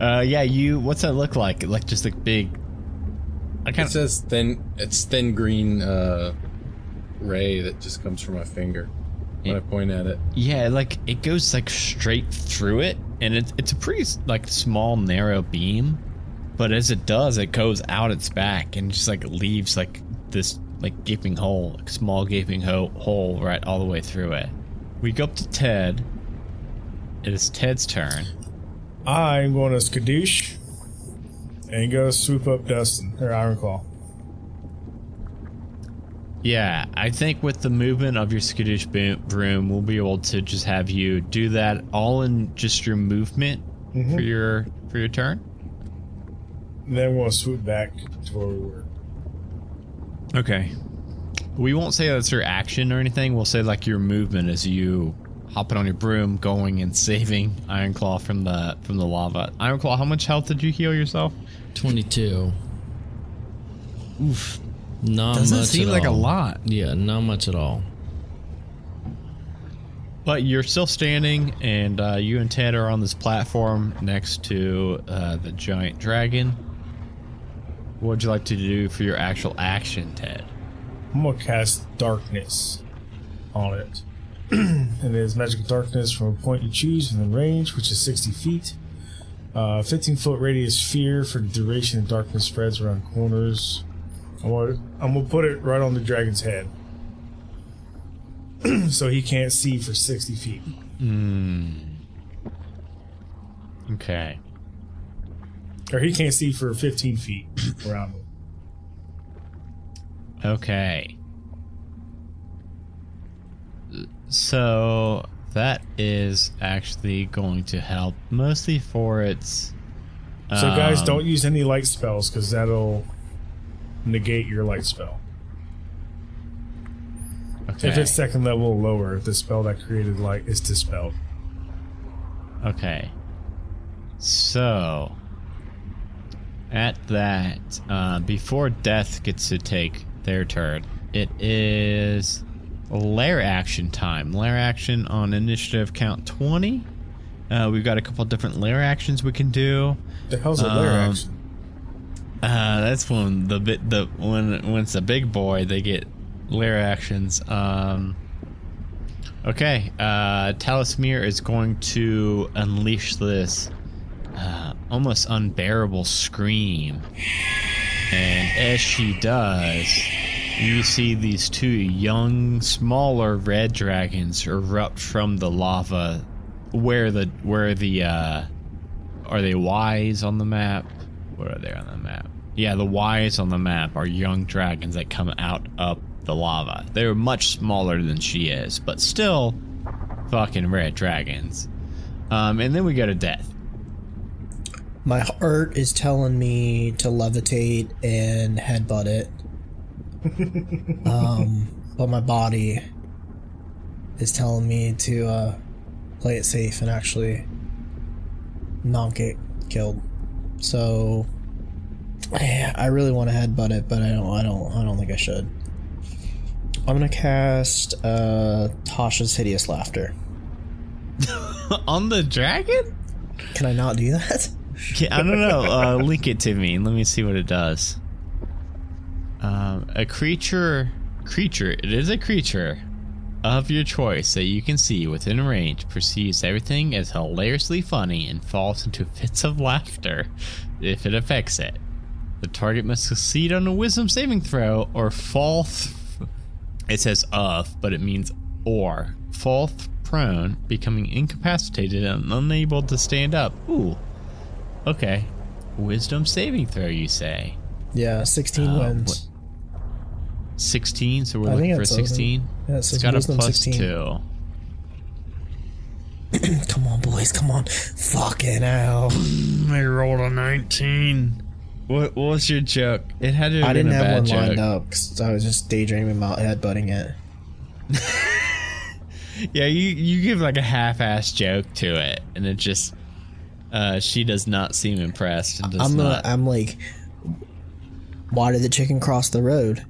uh, yeah. You. What's that look like? Like just a big. I It kind of. says thin. It's thin green uh, ray that just comes from my finger when I point at it. Yeah, like it goes like straight through it, and it's it's a pretty like small narrow beam, but as it does, it goes out its back and just like leaves like this like gaping hole, like small gaping ho- hole right all the way through it. We go up to Ted. It is Ted's turn. I'm going to Skadoosh and go swoop up Dustin or Ironclaw. Yeah, I think with the movement of your skittish broom, we'll be able to just have you do that all in just your movement for mm-hmm. your for your turn. Then we'll swoop back to where we were. Okay. We won't say that's your action or anything. We'll say like your movement as you hopping on your broom, going and saving Ironclaw from the from the lava. Ironclaw, how much health did you heal yourself? 22. Oof. Not Doesn't much seem at like a lot. Yeah, not much at all. But you're still standing, and uh, you and Ted are on this platform next to uh, the giant dragon. What would you like to do for your actual action, Ted? I'm gonna cast darkness on it. and it is magical darkness from a point you choose within range, which is 60 feet. Uh, 15 foot radius sphere for the duration the darkness spreads around corners. I'm gonna, I'm gonna put it right on the dragon's head. so he can't see for 60 feet. Okay. Or he can't see for 15 feet around him. Okay. So that is actually going to help mostly for its. So, guys, um, don't use any light spells because that'll negate your light spell. Okay. If it's second level or lower, the spell that created light is dispelled. Okay. So, at that, uh, before Death gets to take their turn, it is lair action time. Lair action on initiative count 20. Uh, we've got a couple different lair actions we can do. The hell's a lair Um, action? Uh, that's when the bit the when when it's a big boy they get lair actions. Um, okay, uh, Talismir is going to unleash this uh, almost unbearable scream, and as she does, you see these two young, smaller red dragons erupt from the lava. Where the where the uh, are they wise on the map? What are they on the map? Yeah, the Ys on the map are young dragons that come out up the lava. They're much smaller than she is, but still fucking red dragons. Um, and then we go to death. My heart is telling me to levitate and headbutt it. um, but my body is telling me to uh, play it safe and actually not get killed. So yeah, I really want to headbutt it, but I don't. I don't. I don't think I should. I'm gonna cast uh, Tasha's hideous laughter. on the dragon? Can I not do that? Yeah, I don't know. Uh, link it to me. Let me see what it does. Um, a creature, creature. It is a creature of your choice that you can see within range perceives everything as hilariously funny and falls into fits of laughter if it affects it. The target must succeed on a Wisdom saving throw or fall. Th- it says of, but it means or fall th- prone, becoming incapacitated and unable to stand up. Ooh. Okay. Wisdom saving throw, you say? Yeah, 16 Uh, wins. 16, so we're I looking think for it's 16. Yeah, it has got a wisdom plus 16. 2. Come on, boys, come on. Fucking hell. I rolled a 19. What, what was your joke? It had to have I didn't have one joke. lined up because I was just daydreaming about headbutting it. Yeah, you, you give like a half-ass joke to it, and it just uh, she does not seem impressed. And does I'm gonna, not. I'm like, why did the chicken cross the road?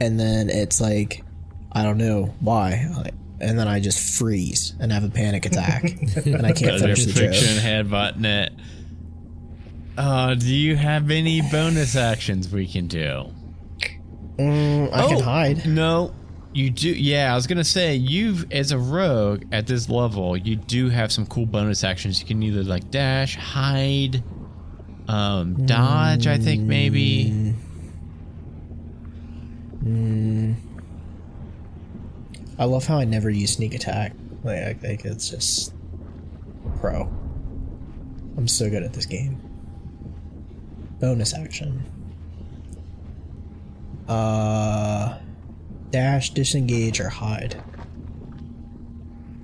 And then it's like, I don't know why. Like, And then I just freeze and have a panic attack, and I can't finish the joke. head button it. Uh, do you have any bonus actions we can do? Mm, I can Oh, hide. No, you do. Yeah, I was gonna say you've as a rogue at this level, you do have some cool bonus actions. You can either like dash, hide, um, dodge. I think maybe. I love how I never use sneak attack. Like, I think it's just pro. I'm so good at this game. Bonus action. Uh, dash, disengage, or hide.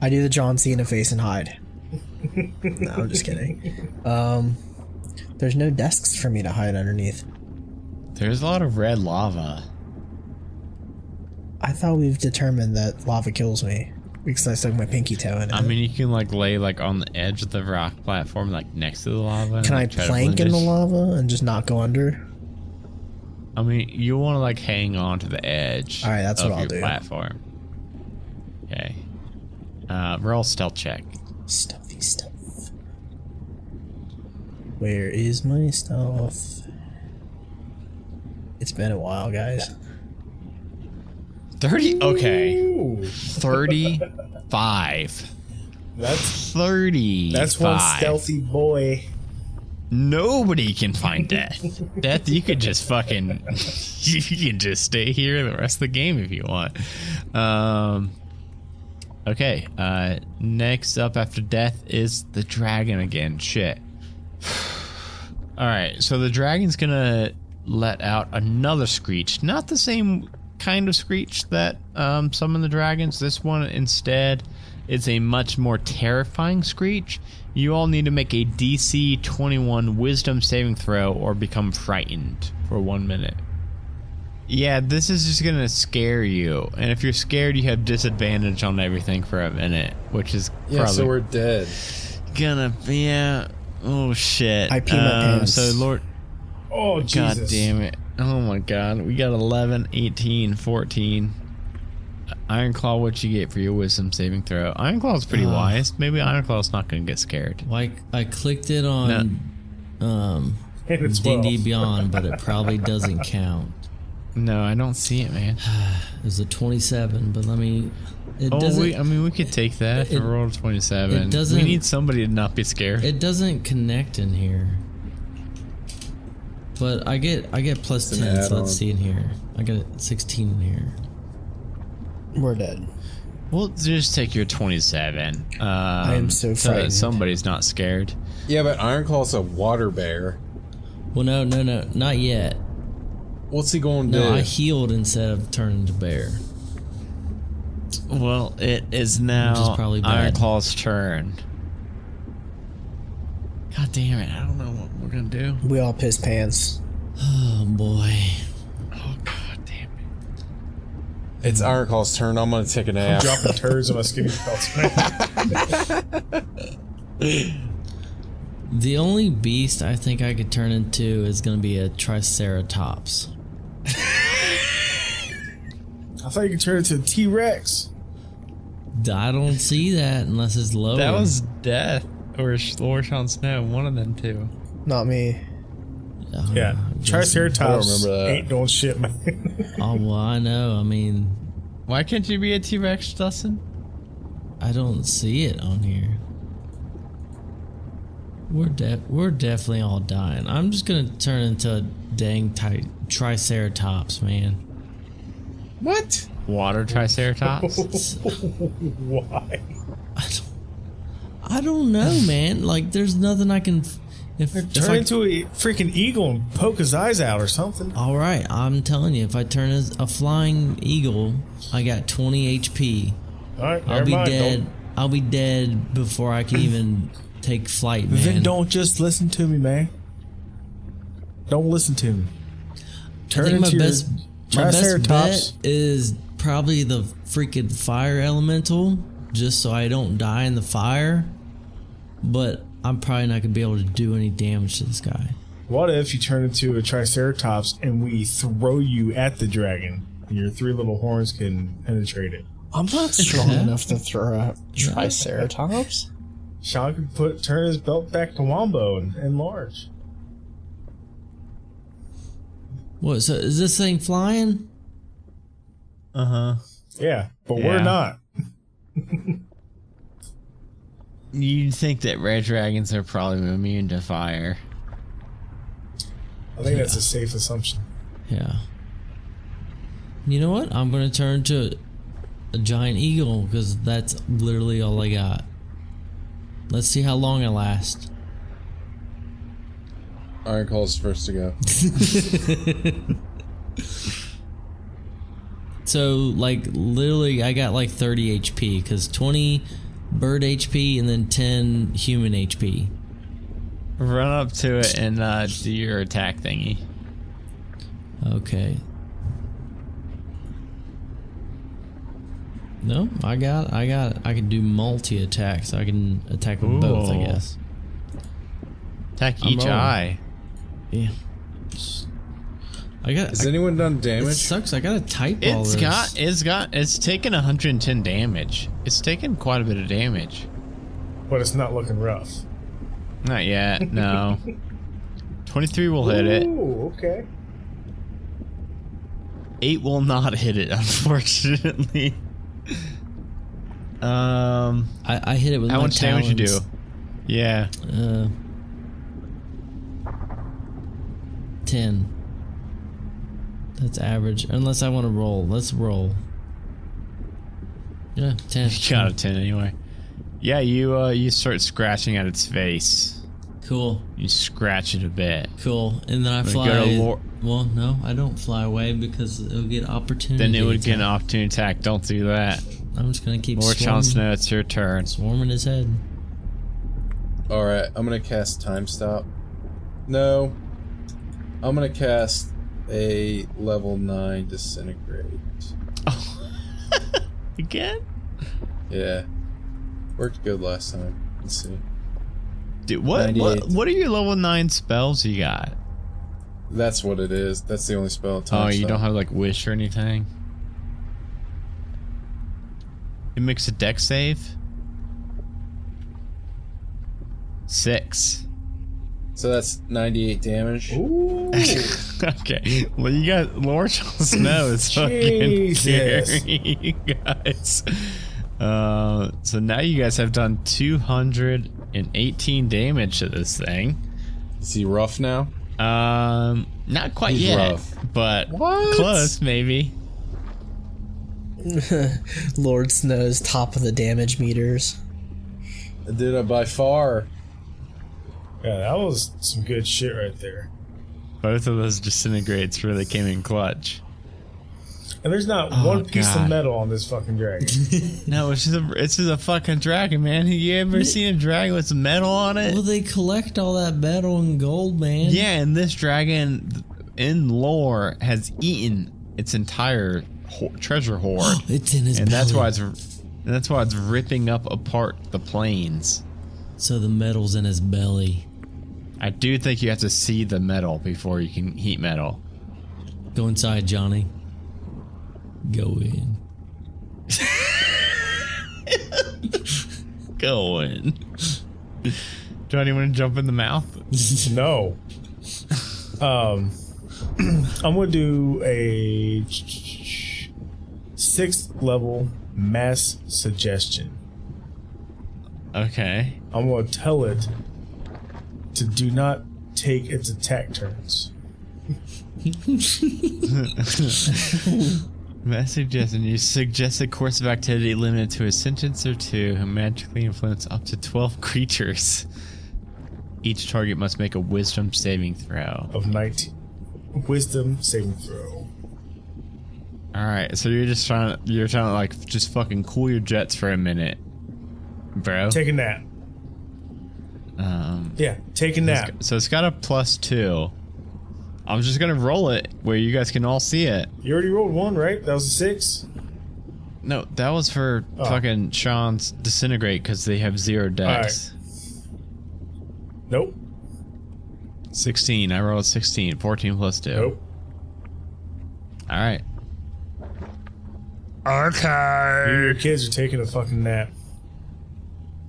I do the John Cena face and hide. no, I'm just kidding. Um, There's no desks for me to hide underneath. There's a lot of red lava. I thought we've determined that lava kills me because I stuck my pinky toe in it. I mean, you can like lay like on the edge of the rock platform, like next to the lava. can I like, to plank in the lava and just not go under? I mean, you want to like hang on to the edge. All right, that's of what I'll your do. Platform. Okay. Uh, roll stealth check. Stuffy stuff. Where is my stuff? It's been a while, guys. Thirty. Okay. Ooh, Thirty-five. that's Thirty. that's one stealthy boy. Nobody can find death. death, you could just fucking, you can just stay here the rest of the game if you want. Um. Okay. Uh. Next up after death is the dragon again. Shit. All right. So the dragon's gonna let out another screech. Not the same kind of screech that um, summon the dragons. This one instead is a much more terrifying screech. You all need to make a DC 21 Wisdom saving throw or become frightened for one minute. Yeah, this is just gonna scare you, and if you're scared, you have disadvantage on everything for a minute, which is Yeah, probably so we're dead. gonna be. Yeah. Oh shit. I pee my Um, pants. So Lord, Oh Jesus! God damn it. Oh my god. We got 11, 18, 14. Ironclaw, what you get for your wisdom saving throw? Ironclaw's pretty Uh, wise. Maybe Ironclaw's not going to get scared. Like I clicked it on um D&D Beyond, but it probably doesn't count. No, I don't see it, man. It was a 27, but let me. It Oh, doesn't. we, I mean, we could take that if it- we roll 27. it doesn't- we need somebody to not be scared. It doesn't connect in here. But I get I get plus It's 10, so let's see in here. I got 16 in here. We're dead. we'll just take your 27. Um, I am so frightened. somebody's not scared. Yeah, but Ironclaw's a water bear. Well, no, no, no, not yet. What's he going to No, do? I healed instead of turning to bear. Well, it is now Which is probably bad. Ironclaw's turn. God damn it! I don't know what we're gonna do. We all piss pants. Oh boy. Oh god damn it! it's Ironclaw's turn. I'm going to take a nap. I'm Dropping turds in my skinny belts. The only beast I think I could turn into is going to be a Triceratops. I thought you could turn into to a T Rex. I don't see that unless it's low. That was death or Sh- or Sean Snow. One of them two. Not me. Oh, Yeah, Triceratops remember that. ain't doing shit, man. Oh well, I know. I mean, Why can't you be a T Rex, Dustin? I don't see it on here. We're de- we're definitely all dying. I'm just gonna turn into a dang ti- Triceratops, man. What? Water Triceratops. Why? I don't, know, man. Like, there's nothing I can. If, if Turn I, into a freaking eagle and poke his eyes out or something. all right, I'm telling you, if I turn as a flying eagle, I got 20 HP. All right, I'll be mind. dead. Don't- I'll be dead before I can even take flight, man. Then don't just listen to me, man. Don't listen to me. I Turn think my into your best, my best bet is probably the freaking fire elemental, just so I don't die in the fire. But I'm probably not gonna be able to do any damage to this guy. What if you turn into a Triceratops and we throw you at the dragon and your three little horns can penetrate it? I'm not strong enough to throw a Triceratops. Sean could put turn his belt back to Wombo and enlarge. What? So is this thing flying? uh huh. Yeah, but Yeah. we're not. You'd think that red dragons are probably immune to fire. I think that's a safe assumption. Yeah. You know what? I'm gonna turn to a giant eagle because that's literally all I got. Let's see how long it lasts. Iron last. Ironclaw's first to go. So like literally, I got like 30 HP because 20 bird HP and then 10 human HP. run up to it and uh, do your attack thingy. Okay. No, I got, I got, I can do multi attacks. I can attack with both, I guess. Attack each eye. Yeah. I got. Has I, anyone done damage? it damage? sucks. I gotta type all It's this. got, it's got, it's taken 110 damage. It's taken quite a bit of damage. But it's not looking rough. Not yet, no. 23 will hit it. Ooh, okay. 8 will not hit it, unfortunately. Um, I, I hit it with how my much damage you do? talons. Yeah. Uh, ten. That's average. Unless I want to roll. Let's roll. Yeah, ten. You got a 10 anyway. Yeah, you uh you start scratching at its face. Cool, You scratch it a bit. cool. And then I fly. go to lor- well, no, I don't fly away because it'll get opportunity. Then it would get an attack. opportunity attack. Don't do that. I'm just gonna keep Lord chance now. It's your turn. swarming his head. All right, I'm gonna cast time stop. No, I'm gonna cast a level nine disintegrate. Oh. Again? Yeah, worked good last time. Let's see. Dude, what, what what are your level 9 spells you got? That's what it is. That's the only spell. Time Oh, you stop. don't have like wish or anything? It makes a Dex save? Six. So that's 98 damage. Ooh. okay. Well, you got Lord Jon Snow is fucking scary, you guys. Uh, so now you guys have done 218 damage to this thing. Is he rough now? Um, not quite He's yet, rough. but What? close, maybe. Lord Snow's top of the damage meters. Did I by far? Yeah, that was some good shit right there. Both of those disintegrates really came in clutch. And there's not Oh, one piece God. of metal on this fucking dragon. No, it's just a it's just a fucking dragon, man. You ever seen a dragon with some metal on it? Well, they collect all that metal and gold, man. Yeah, and this dragon in lore has eaten its entire ho- treasure hoard, it's in his and that's why it's and that's why it's ripping up apart the plains. So the metal's in his belly. I do think you have to see the metal before you can heat metal. Go inside, Johnny. Go in. Go in. Johnny, want to jump in the mouth? no. Um, I'm gonna do a sixth level mass suggestion. Okay. I'm gonna tell it to do not take its attack turns. Mass suggestion. You suggest a course of activity limited to a sentence or two who magically influence up to 12 creatures. Each target must make a wisdom saving throw. of 19 wisdom saving throw. Alright, so you're just trying to, you're trying to like just fucking cool your jets for a minute, bro. Take a nap. Um, Yeah, take a nap. so it's got a plus two. I'm just gonna roll it where you guys can all see it. You already rolled one, right? That was a six. No, that was for Oh. fucking Sean's disintegrate because they have zero Dex. Nope. 16. I rolled 16. 14 plus 2. Nope. All right. You Okay. your kids are taking a fucking nap.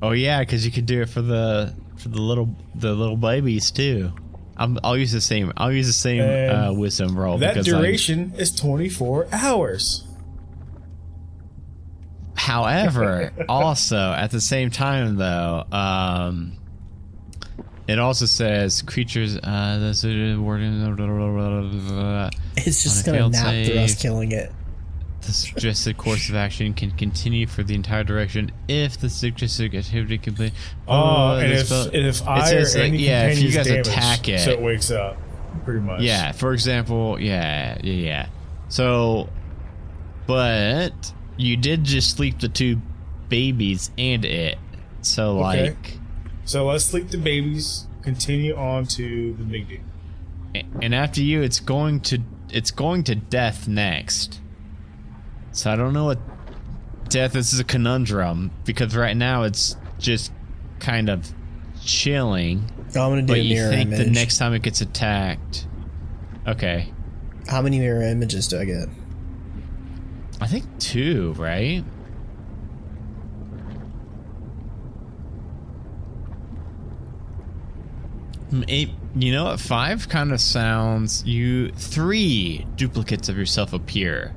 Oh yeah, because you could do it for the for the little the little babies too. I'm, I'll use the same. I'll use the same And uh, wisdom roll. That because I- duration is 24 hours. however, also at the same time though, um, it also says creatures. Uh, that's a wording. It's just gonna failed nap through us killing it. The suggested course of action can continue for the entire direction if the suggested activity complete. Oh, oh and the if, and if it I says, or like, yeah, if you guys attack it, so it wakes up, pretty much. yeah. For example, yeah, yeah, yeah. So, but you did just sleep the two babies and it. So Okay. like, So let's sleep the babies continue on to the big dude. And after you, it's going to it's going to death next. So I don't know what death. This is a conundrum because right now it's just kind of chilling. I'm gonna do But you think image. the next time it gets attacked? Okay, How many mirror images do I get? I think two, right? Hmm, Eight, you know what? Five kind of sounds. You three duplicates of yourself appear,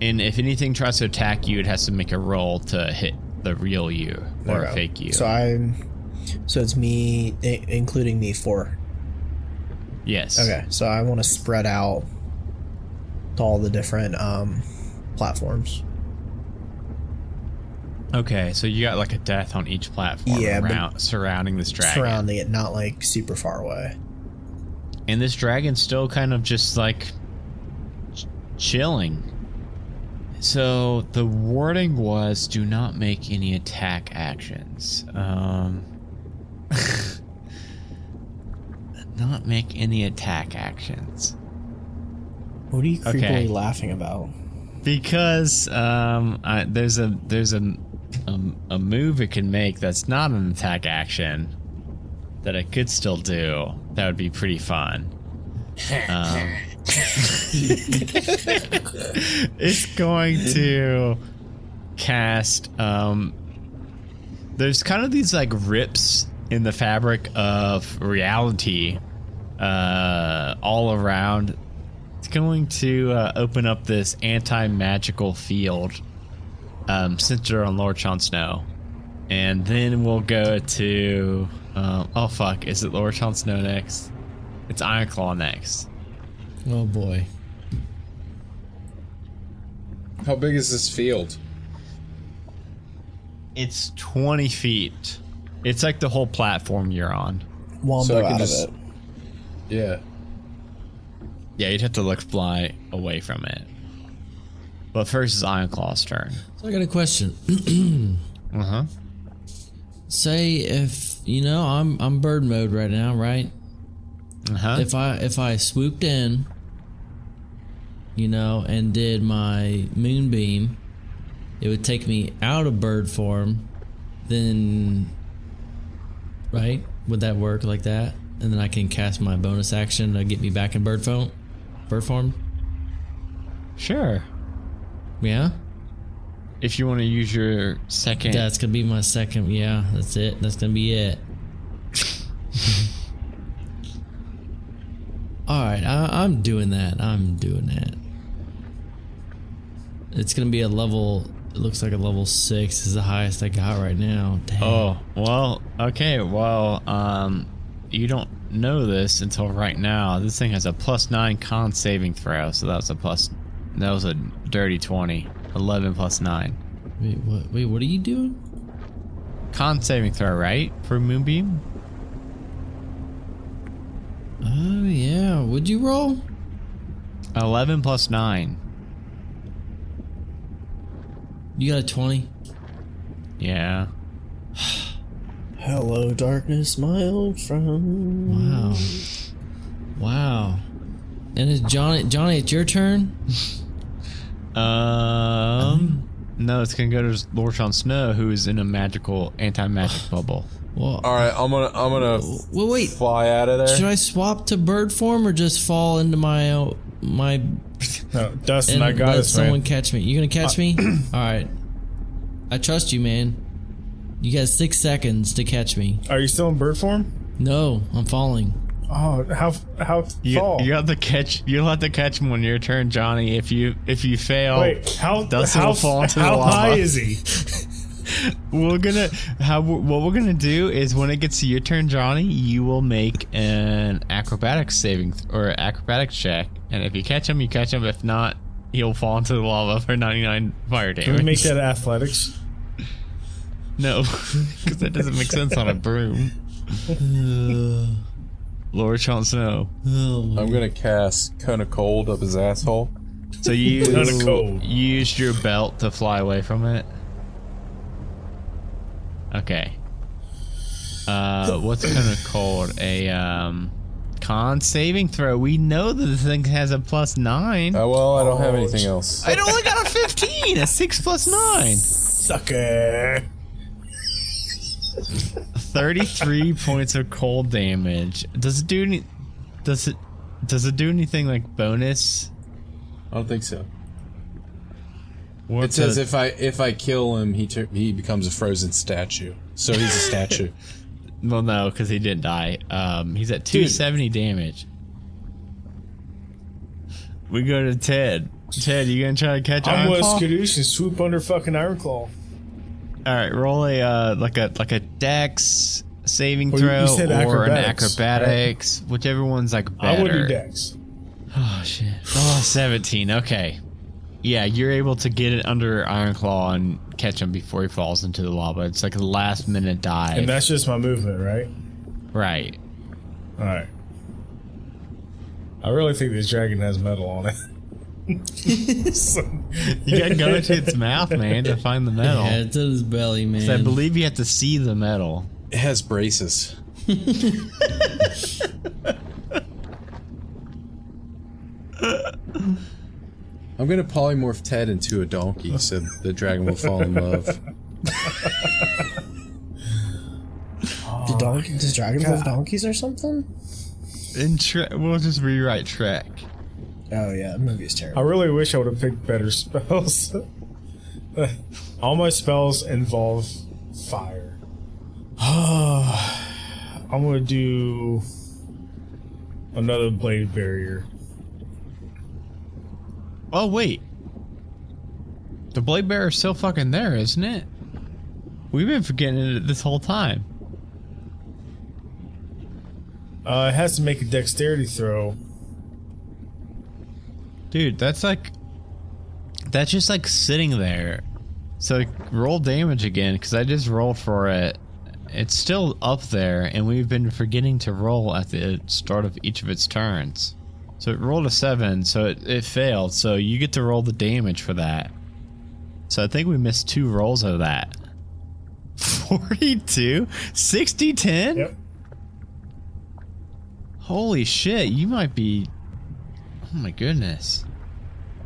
and if anything tries to attack you, it has to make a roll to hit the real you or a fake you. So I'm. So it's me, including me, four. yes. Okay, so I want to spread out to all the different um, platforms. Okay. So you got like a death on each platform Yeah, around, surrounding this dragon. surrounding it, not like super far away. And this dragon's still kind of just like ch- chilling. So the wording was do not make any attack actions. Um not make any attack actions. What are you creepily Okay. laughing about? Because um I, there's a there's a, a a move it can make that's not an attack action that it could still do. That would be pretty fun. Um, it's going to cast um there's kind of these like rips in the fabric of reality uh all around. It's going to uh, open up this anti-magical field um centered on lord Jon snow. And then we'll go to um, oh fuck. Is it lord Jon snow next? It's ironclaw next Oh boy. How big is this field? It's 20 feet. It's like the whole platform you're on. Wombo So I can out just- of it. Yeah. Yeah, you'd have to look fly away from it. But first is Ironclaw's turn. So I got a question. Uh huh. Say if you know I'm I'm bird mode right now, right? Uh huh. If I if I swooped in, you know, and did my moonbeam, it would take me out of bird form. Then, right? Would that work like that? And then I can cast my bonus action to get me back in bird form. Bird form. Sure. Yeah, If you want to use your second. that's gonna be my second. Yeah, that's it. That's gonna be it. All right, I, I'm doing that. I'm doing that. It's gonna be a level. It looks like a level six is the highest I got right now. Dang. Oh, well, okay. Well, um, you don't know this until right now. This thing has a plus nine con saving throw, so that was a plus. That was a dirty 20. 11 plus 9. Wait, what? Wait, what are you doing? Con saving throw, right? For Moonbeam? Oh yeah. Would you roll? 11 plus 9. You got a twenty. Yeah. Hello, darkness, my old friend. Wow. Wow. And it's Johnny. Johnny, it's your turn. Um. No, it's gonna go to Lord Jon Snow, who is in a magical anti-magic bubble. Well, All right, I'm gonna I'm gonna well, wait. fly out of there. Should I swap to bird form or just fall into my my No, Dustin, and I got let us, someone man. catch me? You gonna catch uh, me? All right. I trust you, man. You got six seconds to catch me. Are you still in bird form? No, I'm falling. Oh, how how You, fall? you have to catch. You'll have to catch him on your turn, Johnny. If you if you fail, Wait, how Dustin how will fall into the how lava. high is he? we're gonna how what we're gonna do is when it gets to your turn, Johnny, you will make an acrobatics saving or acrobatic check, and if you catch him, you catch him. If not, he'll fall into the lava for 99 fire damage. Can we make that athletics? No, because that doesn't make sense on a broom. Lord Jon Snow. Oh, I'm gonna cast cone of cold up his asshole. So you Kinda you used your belt to fly away from it. Okay. uh, what's kind of called a um, con saving throw. We know that the thing has a plus nine. Oh well, I don't have oh, anything else. It only got a fifteen. A six plus nine. Sucker. Thirty-three points of cold damage. Does it do any? Does it? Does it do anything like bonus? I don't think so. It says a- if I if I kill him, he tur he becomes a frozen statue. So he's a statue. Well, no, because he didn't die. Um, he's at 270 damage. We go to Ted. Ted, you gonna try to catch I'm Iron with Claw? Skadoosh and swoop under fucking Ironclaw. All right, roll a uh, like a like a Dex saving Well, throw you said or an acrobatics, right? whichever one's like better. I would do. Dex. Oh shit! Oh, 17. Okay. Yeah, you're able to get it under Ironclaw and catch him before he falls into the lava. It's like a last minute dive. And that's just my movement, right? right. Alright. I really think this dragon has metal on it. So- You gotta go into its mouth, man, to find the metal. Yeah, it's in his belly, man. So I believe you have to see the metal. It has braces. I'm gonna polymorph Ted into a donkey so the dragon will fall in love. Do oh, donkey, does dragons have donkeys or something? In Shrek, we'll just rewrite Shrek. Oh yeah, the movie is terrible. I really wish I would have picked better spells. All my spells involve fire. I'm gonna do another blade barrier. Oh wait, the blade barrier's still fucking there, isn't it? We've been forgetting it this whole time. Uh, it has to make a dexterity throw. Dude, that's like that's just like sitting there. So roll damage again because I just rolled for it. It's still up there, and we've been forgetting to roll at the start of each of its turns. So it rolled a seven, so it, it failed. So you get to roll the damage for that. So I think we missed two rolls of that. 42? 60 10? Yep. Holy shit, you might be. Oh my goodness.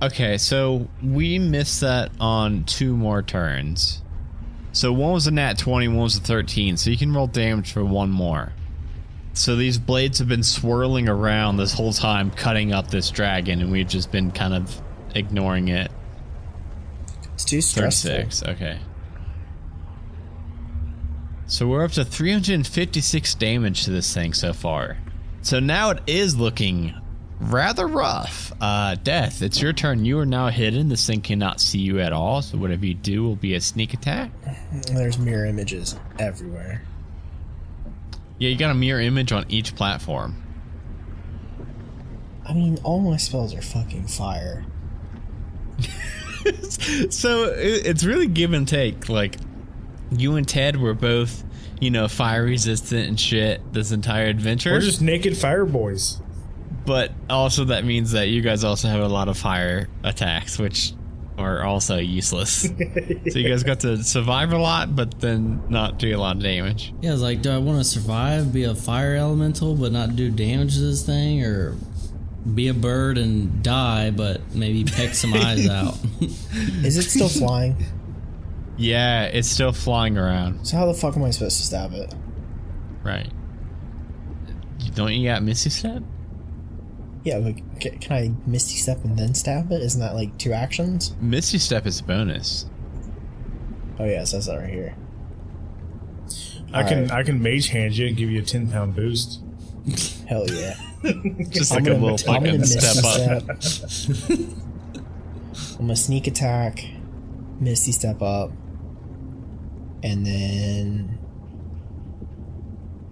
Okay, so we missed that on two more turns. So one was a nat 20, one was a 13, so you can roll damage for one more. So these blades have been swirling around this whole time, cutting up this dragon, and we've just been kind of ignoring it. It's too stressful. 36, okay. So we're up to 356 damage to this thing so far. So now it is looking rather rough. Uh, Death, it's your turn. You are now hidden. This thing cannot see you at all. So whatever you do will be a sneak attack. There's mirror images everywhere. Yeah, you got a mirror image on each platform. I mean, all my spells are fucking fire. so it's really give and take. Like you and Ted were both, you know, fire resistant and shit this entire adventure. We're just naked fire boys. but also that means that you guys also have a lot of fire attacks, which are also useless. so you guys got to survive a lot, but then not do a lot of damage. Yeah, I was like, do I want to survive, be a fire elemental, but not do damage to this thing, or be a bird and die, but maybe peck some eyes out? Is it still flying? Yeah, it's still flying around. So how the fuck am I supposed to stab it? Right. Don't you got Misty Step? Yeah, but ca- can I misty step and then stab it? Isn't that like two actions? Misty Step is a bonus. Oh yeah, it says that right here. I can Alright. I can mage hand you and give you a ten pound boost. Hell yeah. Just I'm like a gonna- little I'm fucking step up. step. I'm gonna sneak attack, misty step up, and then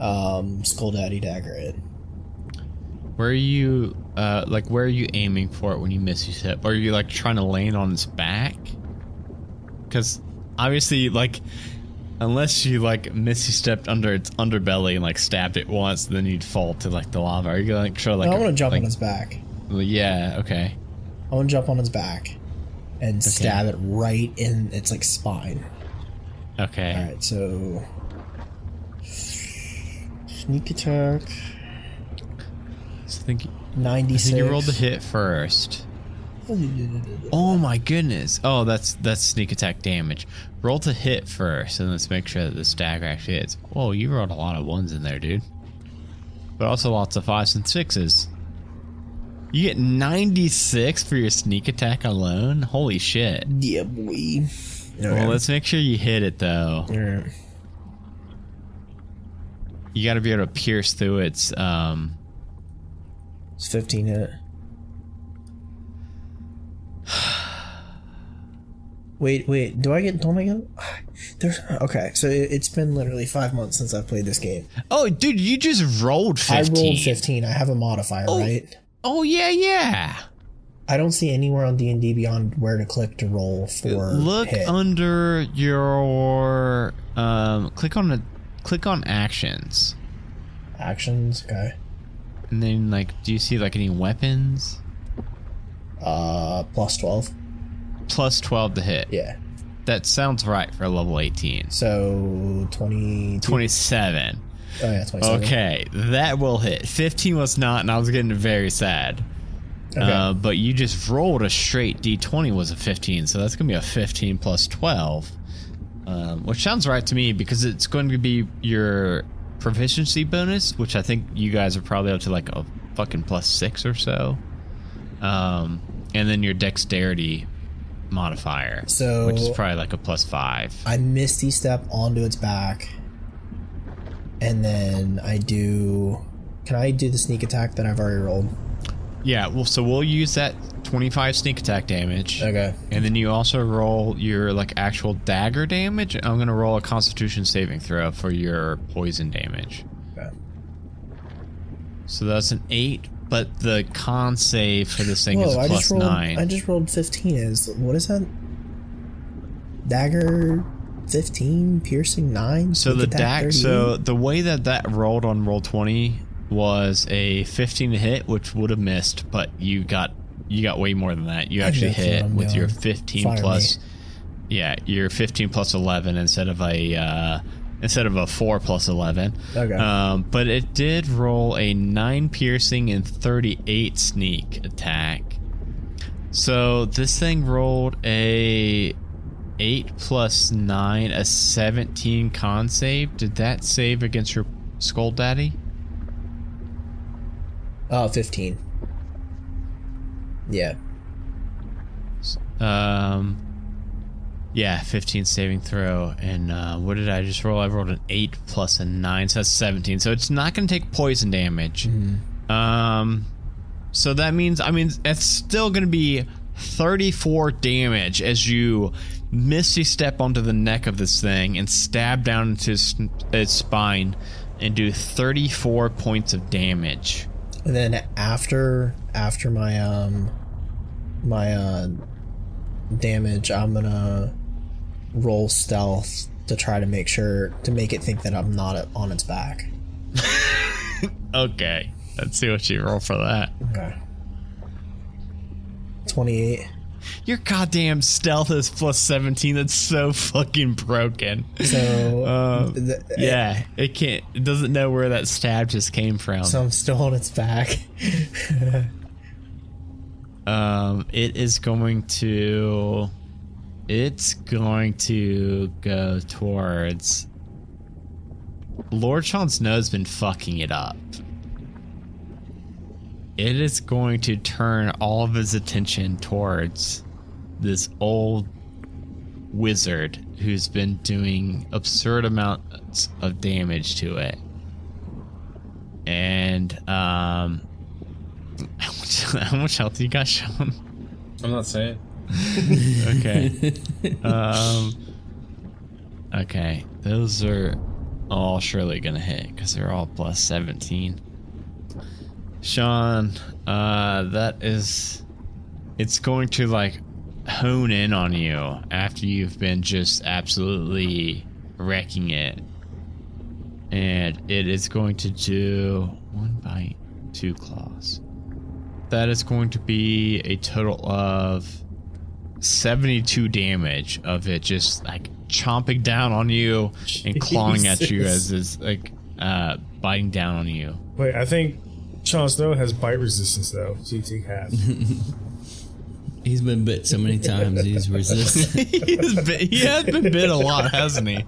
um skull daddy dagger it. Where are you, uh, like, where are you aiming for it when you Misty Step? Are you, like, trying to land on its back? Because, obviously, like, unless you, like, Misty stepped under its underbelly and, like, stabbed it once, then you'd fall to, like, the lava. Are you, gonna like, try, like, no, I want to jump like, on its back. Yeah, okay. I want to jump on its back and stab it right in its like spine. Okay. All right, so Sneak attack. I think, I 96. think you rolled the hit first. Oh my goodness. Oh, that's that's sneak attack damage. Roll to hit first, and let's make sure that the stagger actually hits. Whoa, you rolled a lot of ones in there, dude. But also lots of fives and sixes. You get 96 for your sneak attack alone? Holy shit. Yeah, boy. Well, let's make sure you hit it, though. Alright. You gotta be able to pierce through its, um... It's 15 hit. Wait, wait. Do I get? Don't I? There's okay. So it, it's been literally five months since I've played this game. Oh, dude, you just rolled 15. I rolled 15. I have a modifier, Oh. right? Oh, yeah, yeah. I don't see anywhere on D and D Beyond where to click to roll for Look hit. under your um click on the click on actions. actions. Okay. And then like do you see like any weapons? Uh, plus 12. Plus 12 to hit. Yeah. That sounds right for level 18. So 20. 27. Oh yeah, 27. Okay, that will hit. 15 was not and I was getting very sad. Okay. Uh, but you just rolled a straight d20 was a 15, so that's gonna be a 15 plus 12, um, which sounds right to me because it's going to be your proficiency bonus, which I think you guys are probably up to like a fucking plus six or so, um, and then your dexterity modifier, So- which is probably like a plus five. I misty step onto its back, and then I do. Can I do the sneak attack that I've already rolled? Yeah, well, so we'll use that 25 sneak attack damage. Okay. And then you also roll your like actual dagger damage. I'm gonna roll a Constitution saving throw for your poison damage. Okay. So that's an eight, but the con save for this thing is Whoa! a I plus just rolled. nine. I just rolled 15. Is what is that? Dagger, 15, piercing nine. so the attack, dag. So the way that that rolled on Roll20 was a 15 to hit, which would have missed, but you got you got way more than that. You actually hit with your 15 Fire plus. Yeah, your 15 plus 11 instead of a uh, instead of a four plus 11. Okay. Um, but it did roll a nine piercing and 38 sneak attack. So this thing rolled a eight plus nine, a 17 con save. Did that save against your skull daddy? Oh, 15. Yeah. Um, yeah, 15 saving throw. And uh, what did I just roll? I rolled an 8 plus a 9, so that's 17. So it's not going to take poison damage. Um, so that means, I mean, it's still going to be 34 damage as you misty step onto the neck of this thing and stab down into its, its spine and do 34 points of damage. And then after after my um my uh damage, I'm gonna roll stealth to try to make sure to make it think that I'm not on its back. Okay, let's see what you roll for that. Okay. 28. Your goddamn stealth is plus 17. That's so fucking broken. So Uh, th- Yeah, it can't. It doesn't know where that stab just came from. so I'm still on its back. Um, it is going to. It's going to go towards. Lord Sean Snow's been fucking it up. It is going to turn all of his attention towards this old wizard who's been doing absurd amounts of damage to it. And um how much, how much health you got, Sean? I'm not saying. Okay. um. Okay, those are all surely gonna hit because they're all plus seventeen. Sean, uh, that is, it's going to like hone in on you after you've been just absolutely wrecking it, and it is going to do one bite, two claws. That is going to be a total of 72 damage of it just like chomping down on you and clawing at you as is like uh, biting down on you. Wait, I think Jon Snow has bite resistance though, so you take half. He's been bit so many times. He's resistant. he, has been, he has been bit a lot, hasn't he?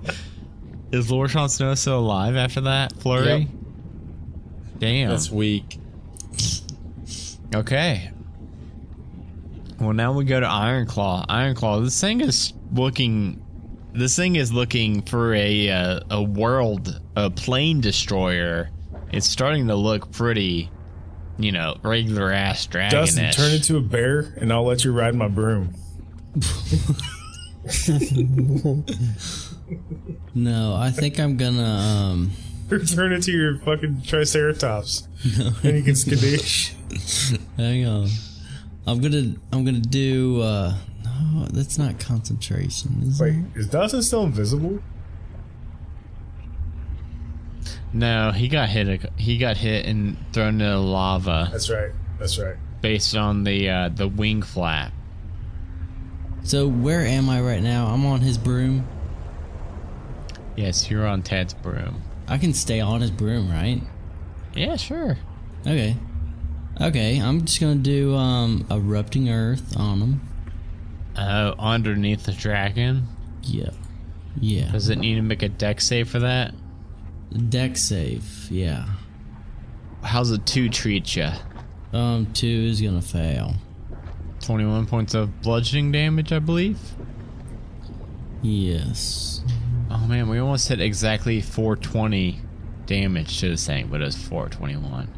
Is Lord Jon Snow still alive after that flurry? Yep. Damn. That's weak. Okay. Well, now we go to Ironclaw. Ironclaw. This thing is looking. This thing is looking for a uh, a world, a plane destroyer. It's starting to look pretty, you know, regular ass dragon. Dustin, turn into a bear, and I'll let you ride my broom. no, I think I'm gonna. um Or turn into your fucking Triceratops, and you can skadoosh. Hang on. I'm gonna. I'm gonna do. uh No, that's not concentration. Is Wait, it? is Dustin still invisible? No, he got hit. He got hit and thrown into the lava That's right. That's right. based on the uh, the wing flap. So where am I right now? I'm on his broom. Yes, you're on Ted's broom. I can stay on his broom, right? Yeah, sure. Okay. Okay, I'm just gonna do um erupting earth on him. Oh, underneath the dragon. Yeah. Yeah. Does it need to make a Dex save for that? Dex save. Yeah. How's a two treat you? Um, two is gonna fail. 21 points of bludgeoning damage, I believe. Yes. Oh man, we almost hit exactly 420 damage to the thing, but it was 421.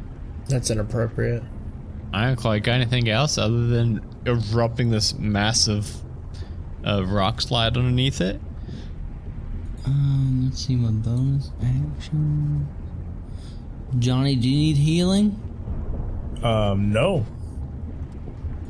That's inappropriate. Ironclaw, you got anything else other than erupting this massive uh, rock slide underneath it? Um, let's see my bonus action. Johnny, do you need healing? Um, no.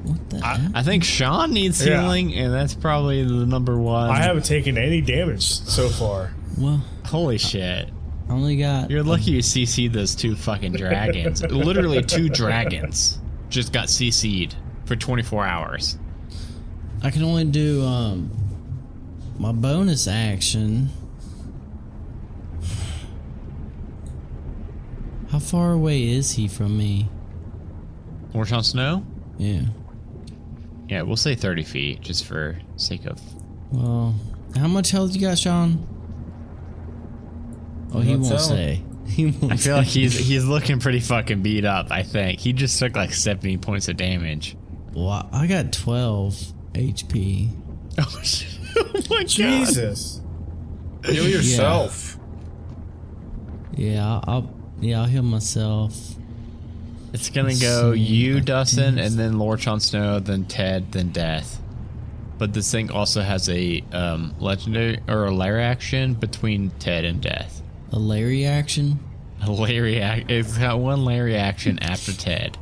What the I, heck? I think Sean needs Yeah. healing, and that's probably the number one. I haven't taken any damage so far. Well, Holy shit. I only got. You're lucky you CC'd those two fucking dragons. Literally two dragons just got CC'd for 24 hours. I can only do um my bonus action. How far away is he from me? More Jon Snow? Yeah. Yeah, we'll say 30 feet just for sake of. Well, how much health you got, Sean? Oh, he won't telling. say. He won't I feel like he's he's looking pretty fucking beat up. I think he just took like 70 points of damage. Well, I got 12 HP. Oh, shit. oh my god! Jesus. Heal yourself. Yeah, I'll, I'll yeah I'll heal myself. It's gonna Let's go see, you, I Dustin, and then Lord Jon Snow, then Ted, then Death. But this thing also has a um, legendary or a lair action between Ted and Death. A Larry action. A Larry, ac- it's got one Larry action after Ted.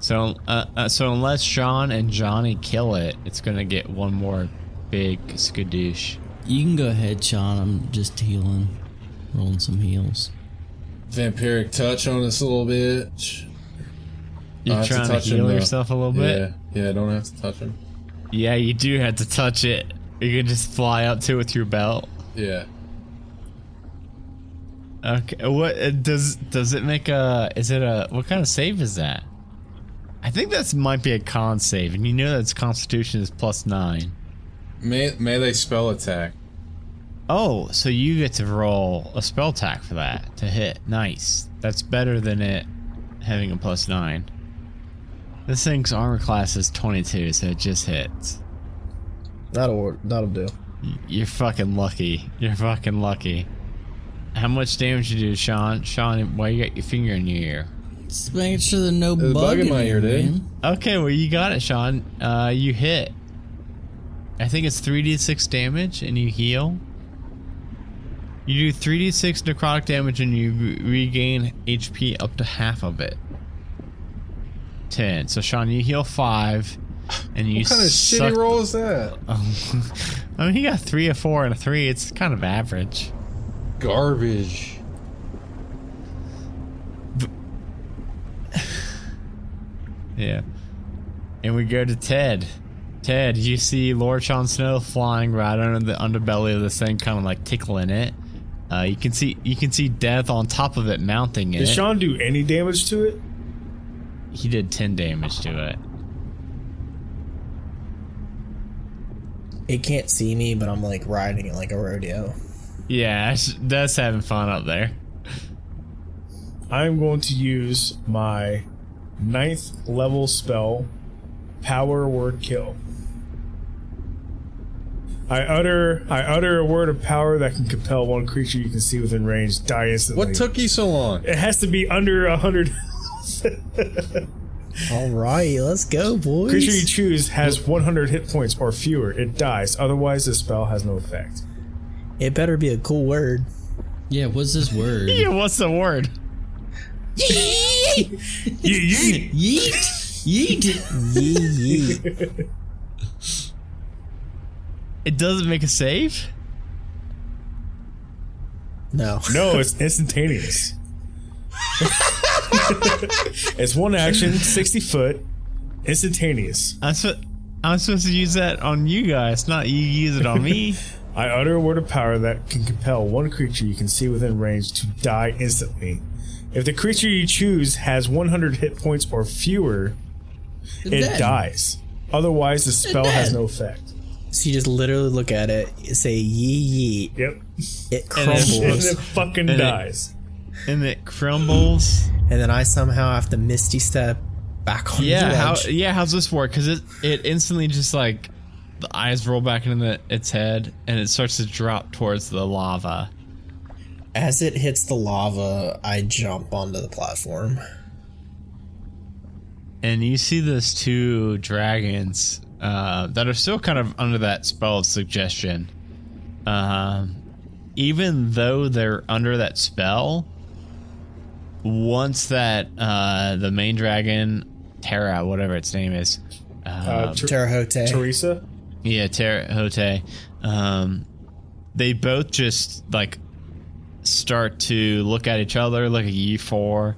So, uh, uh, so unless Sean and Johnny kill it, it's gonna get one more big skadoosh. You can go ahead, Sean. I'm just healing, rolling some heals. Vampiric touch on this little bitch. You're have to trying to, him, heal though. yourself a little bit. Yeah, yeah, don't have to touch him. Yeah, you do have to touch it. You can just fly up to it with your belt. Yeah. Okay. What uh, does does it make a? Is it a? What kind of save is that? I think that's might be a con save, and you know that's Constitution is plus nine. May melee spell attack. Oh, so you get to roll a spell attack for that to hit. Nice. That's better than it having a plus nine. This thing's armor class is twenty two, so it just hits. That'll work. That'll do. You're fucking lucky. You're fucking lucky. How much damage you do, Sean? Sean, why you got your finger in your ear? Just making sure there's no There's bug, bug in in my ear, dude. Okay, well you got it, Sean. Uh, you hit. I think it's three d six damage, and you heal. You do three d six necrotic damage, and you re- regain HP up to half of it. Ten. So Sean, you heal five, and you. What kind of shitty roll is that? I mean, he got three, a four, and a three. It's kind of average. Garbage. Yeah. And we go to Ted. Ted, you see Lord Jon Snow flying right under the underbelly of this thing, kind of like tickling it. Uh, you can see you can see Death on top of it mounting Did it. Did Sean do any damage to it? he did ten damage to it. It can't see me, but I'm like riding it like a rodeo. Yeah, that's having fun up there. I'm going to use my ninth level spell, Power Word Kill. I utter I utter a word of power that can compel one creature you can see within range die instantly. What took you so long? It has to be under a hundred. All right, let's go, boys. creature you choose has 100 hit points or fewer. It dies. Otherwise, the spell has no effect. It better be a cool word. Yeah, what's this word? Yeah, what's the word? Yeet, yeet. Yeet! Yeet! Yee yee. It doesn't make a save. No. No, it's instantaneous. it's one action, 60 foot, instantaneous. I'm, sp- I'm supposed to use that on you guys, not you use it on me. I utter a word of power that can compel one creature you can see within range to die instantly. If the creature you choose has 100 hit points or fewer, it Dead. dies. Otherwise, the spell has no effect. So you just literally look at it, say yee yee. Yep. It And then- And it fucking it- dies. and it crumbles. and then I somehow have to misty step back on Yeah, the how yeah, how's this work? Because it it instantly just like the eyes roll back into the, its head and it starts to drop towards the lava. As it hits the lava, I jump onto the platform. and you see those two dragons uh, that are still kind of under that spell of suggestion. Um, even though they're under that spell, once that uh, the main dragon, Terra, whatever its name is, uh, Uh, Ter- Terra Hote. Teresa? yeah, Terra Hote, um, they both just like start to look at each other, look at you four,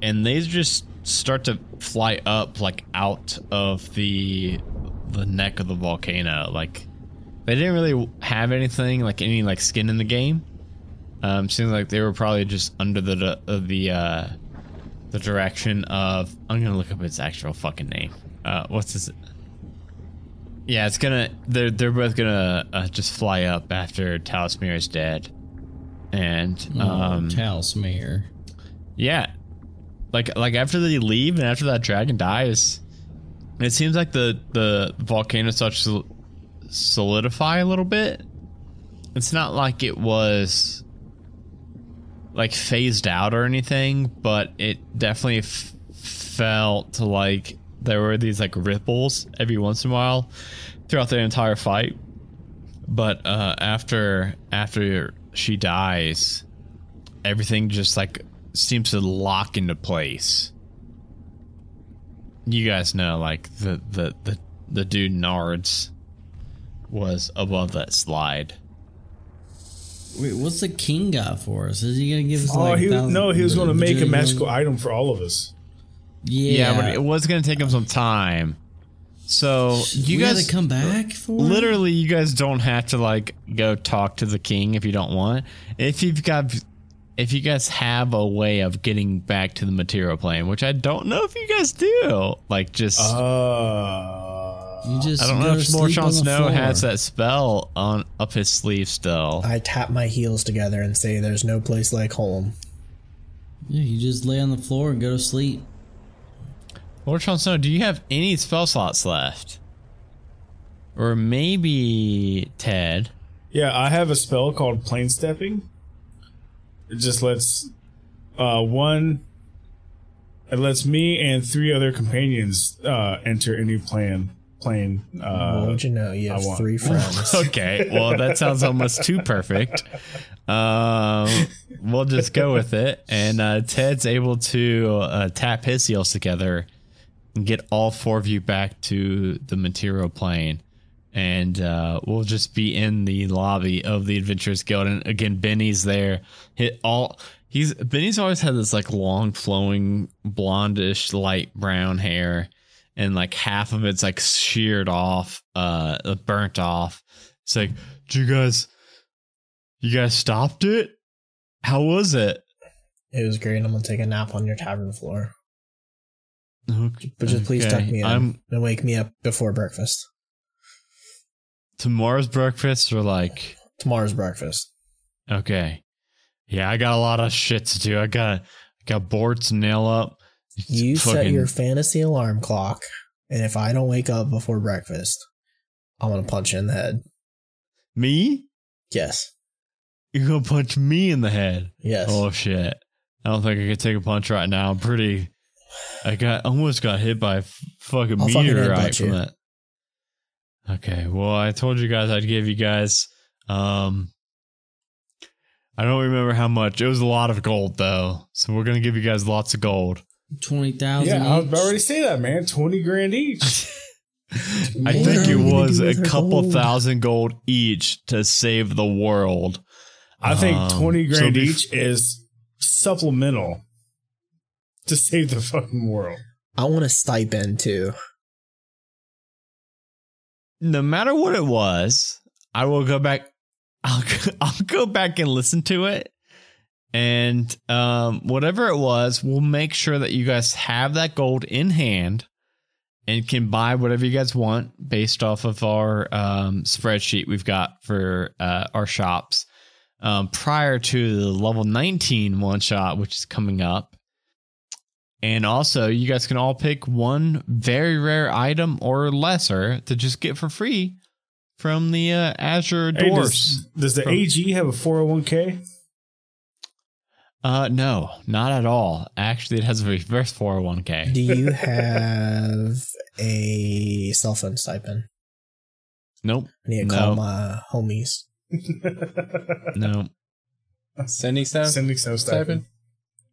and they just start to fly up like out of the the neck of the volcano. Like they didn't really have anything like any like skin in the game. Um, seems like they were probably just under the uh, the uh, the direction of. I'm gonna look up its actual fucking name. Uh, what's this? Yeah, it's gonna. They're they're both gonna uh, just fly up after Talismir is dead, and um, oh, Talismere. yeah, like like after they leave and after that dragon dies, it seems like the the volcano starts to solidify a little bit. It's not like it was like phased out or anything, but it definitely felt like there were these like ripples every once in a while throughout the entire fight. But uh, after after she dies, everything just like seems to lock into place. You guys know, like the the the, the dude Nards was above that slide. Wait, what's the king got for us? Is he gonna give us Oh, like he, thousand- no, he was going to make a bajillion- magical item for all of us. Yeah, Yeah, but it was gonna take him some time. So you we guys gotta come back for it? literally you guys don't have to like go talk to the king if you don't want if you've got if you guys have a way of getting back to the material plane which i don't know if you guys do like just Uh, You just i don't know if more Sean snow floor. has that spell on up his sleeve still I tap my heels together and say, "There's no place like home." Yeah, you just lay on the floor and go to sleep. lord Sean snow do you have any spell slots left or maybe ted yeah, I have a spell called Plane Stepping. It just lets uh, one. It lets me and three other companions uh, enter any plane. Plane. Uh, Won't you know you have three friends? Okay, well that sounds almost too perfect. Um, we'll just go with it, and uh, Ted's able to uh, tap his heels together and get all four of you back to the material plane, and uh, we'll just be in the lobby of the Adventurers Guild. And again, Benny's there. Hit all. He's Benny's always had this like long, flowing, blondish, light brown hair and like half of it's like sheared off, uh, burnt off. It's like, do you guys, You guys stopped it? How was it? It was great. I'm gonna take a nap on your tavern floor. Okay. But just please tuck me in I'm and wake me up before breakfast. Tomorrow's breakfast or like Tomorrow's breakfast. okay. Yeah, I got a lot of shit to do. I got I got boards to nail up. You set your fantasy alarm clock, and if I don't wake up before breakfast, I'm gonna punch you in the head. me? Yes. You're gonna punch me in the head. Yes. Oh shit! I don't think I could take a punch right now. I'm pretty. I got almost got hit by a fucking I'll meteorite headbutt from that. Okay, well, I told you guys I'd give you guys. Um, I don't remember how much. It was a lot of gold though, so we're gonna give you guys lots of gold. Twenty thousand. Yeah, I was already say that, man. Twenty grand each. I think it was a couple gold? thousand gold each to save the world. I think Um, twenty grand bef- each is supplemental to save the fucking world. I want a stipend too. No matter what it was, I will go back. I'll go, I'll go back and listen to it, and um, whatever it was, we'll make sure that you guys have that gold in hand and can buy whatever you guys want based off of our um, spreadsheet we've got for uh, our shops. Um, prior to the level 19 one shot, which is coming up. And also, you guys can all pick one very rare item or lesser to just get for free from the uh, Azure Hey, Dwarfs. does, does the From- AG have a four hundred one k? uh, no, not at all. Actually, it has a reverse 401k. Do you have a cell phone stipend? Nope, I need to No. call my homies. no. Sending stuff. Sending so stipend. Stipend?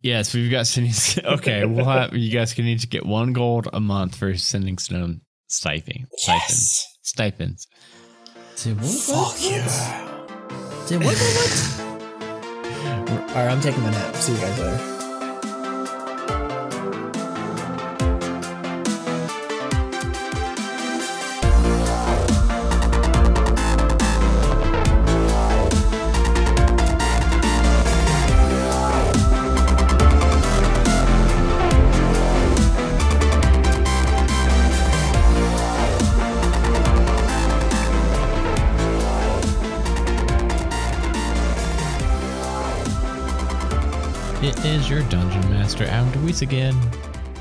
Yes, we've got sending. Okay, we'll have you guys can need to get one gold a month for sending stone stipend. Stipends. Stipends. Say what? Fuck what? yeah. Say what? what? All right, I'm taking my nap. See you guys later. Adam DeWeese again.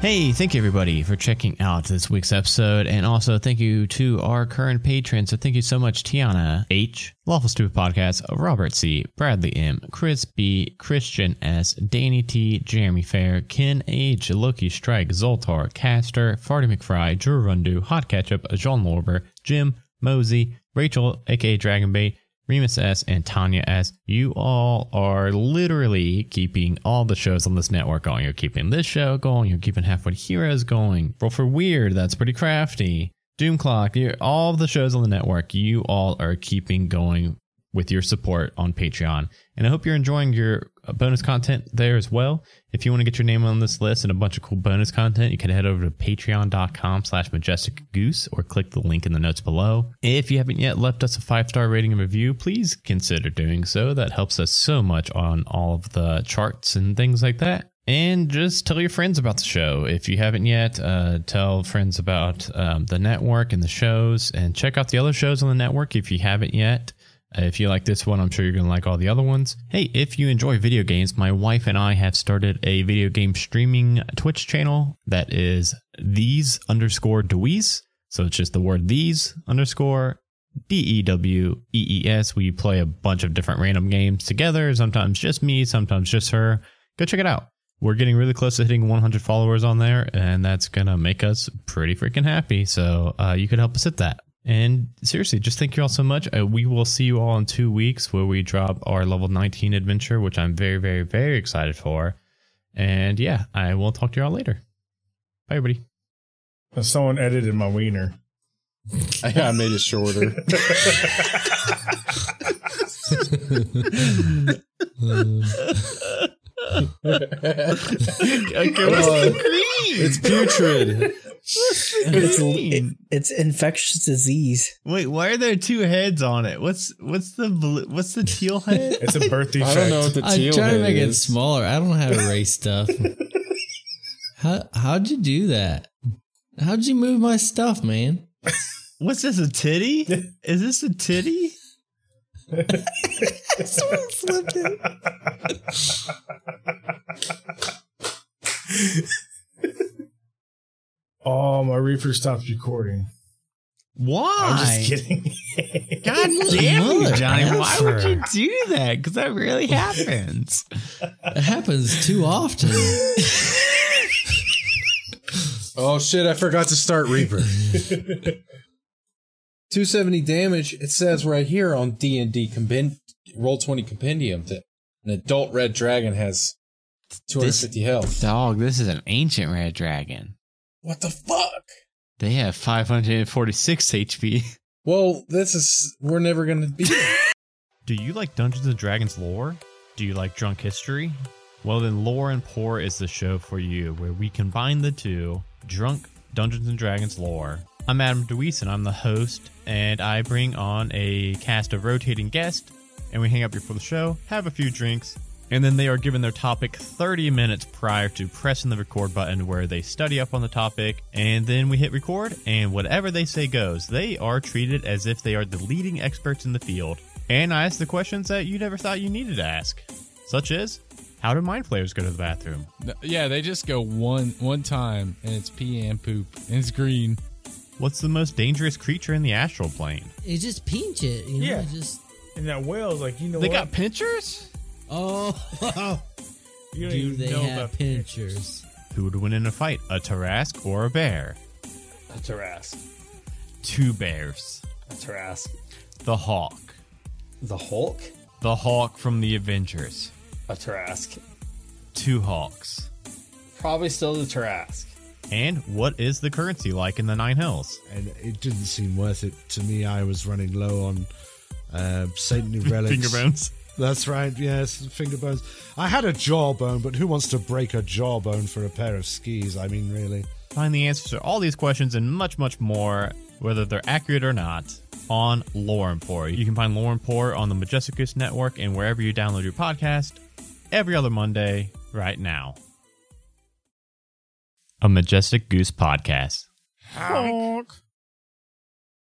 Hey, thank you everybody for checking out this week's episode, and also thank you to our current patrons. So thank you so much, Tiana H, Lawful Stupid Podcast, Robert C, Bradley M, Chris B, Christian S, Danny T, Jeremy Fair, Ken H, Loki Strike, Zoltar, Caster, Farty McFry, Drew Rundu, Hot Ketchup, John Lorber, Jim, Mosey, Rachel, aka Dragonbait, Remus S, and Tanya S. You all are literally keeping all the shows on this network going. You're keeping this show going. You're keeping Halfway Heroes going. Roll for Weird. That's pretty crafty. Doom Clock. All the shows on the network. You all are keeping going with your support on Patreon. And I hope you're enjoying your bonus content there as well. If you want to get your name on this list and a bunch of cool bonus content, you can head over to patreon.com slash majestic goose or click the link in the notes below. If you haven't yet left us a five star rating and review, please consider doing so. That helps us so much on all of the charts and things like that. And just tell your friends about the show. If you haven't yet, uh, tell friends about um, the network and the shows, and check out the other shows on the network if you haven't yet. Uh, If you like this one, I'm sure you're going to like all the other ones. Hey, if you enjoy video games, my wife and I have started a video game streaming Twitch channel that is these underscore Deweese. So it's just the word these underscore D E W E E S. We play a bunch of different random games together, sometimes just me, sometimes just her. Go check it out. We're getting really close to hitting 100 followers on there, and that's going to make us pretty freaking happy. So uh, you could help us hit that. And seriously, just thank you all so much. Uh, we will see you all in two weeks where we drop our level 19 adventure, which I'm very, very, very excited for. And yeah, I will talk to you all later. Bye, everybody. Someone edited my wiener. I, I made it shorter. okay, Uh, it's putrid. It's, it- it's infectious disease. Wait, why are there two heads on it? What's what's the blue, what's the teal head? It's a birth defect. I don't know what the teal. I teal try to head make it is. smaller. I don't know how to race stuff. how how'd you do that? How'd you move my stuff, man? What's this? A titty? Is this a titty? Someone flipped it. Oh, my Reaper stopped recording. Why? I'm just kidding. God damn you, Johnny! Why would you do that? Because that really happens. It happens too often. Oh shit! I forgot to start Reaper. 270 damage. It says right here on D and D Roll20 Compendium that an adult red dragon has 250 health. Dog, this is an ancient red dragon. What the fuck? They have 546 HP. Well, this is we're never gonna be. Do you like Dungeons and Dragons lore? Do you like drunk history? Well, then Lore and Pour is the show for you, where we combine the two drunk Dungeons and Dragons lore. I'm Adam DeWeese, and I'm the host, and I bring on a cast of rotating guests, and we hang out before the show, have a few drinks, and then they are given their topic 30 minutes prior to pressing the record button where they study up on the topic, and then we hit record, and whatever they say goes. They are treated as if they are the leading experts in the field. And I ask the questions that you never thought you needed to ask, such as how do mind flayers go to the bathroom? Yeah, they just go one one time and it's pee and poop and it's green. What's the most dangerous creature in the astral plane? You just pinch it, you know. Yeah. Just and that whale's like, you know They what? got pinchers? oh, you don't do even they know have about pinchers? Who would win in a fight, a Tarrasque or a bear? A Tarrasque. Two bears. A Tarrasque. The Hawk. The Hulk. The Hawk from the Avengers. A Tarrasque. Two Hawks. Probably still the Tarrasque. And what is the currency like in the Nine Hells? and it didn't seem worth it to me. I was running low on uh, Saintly relics. Finger bones. That's right. Yes, finger bones. I had a jawbone, but who wants to break a jawbone for a pair of skis? I mean, really. Find the answers to all these questions and much, much more, whether they're accurate or not, on Lore and Pour. You can find Lore and Pour on the Majestic Goose Network and wherever you download your podcast every other Monday right now. A Majestic Goose podcast.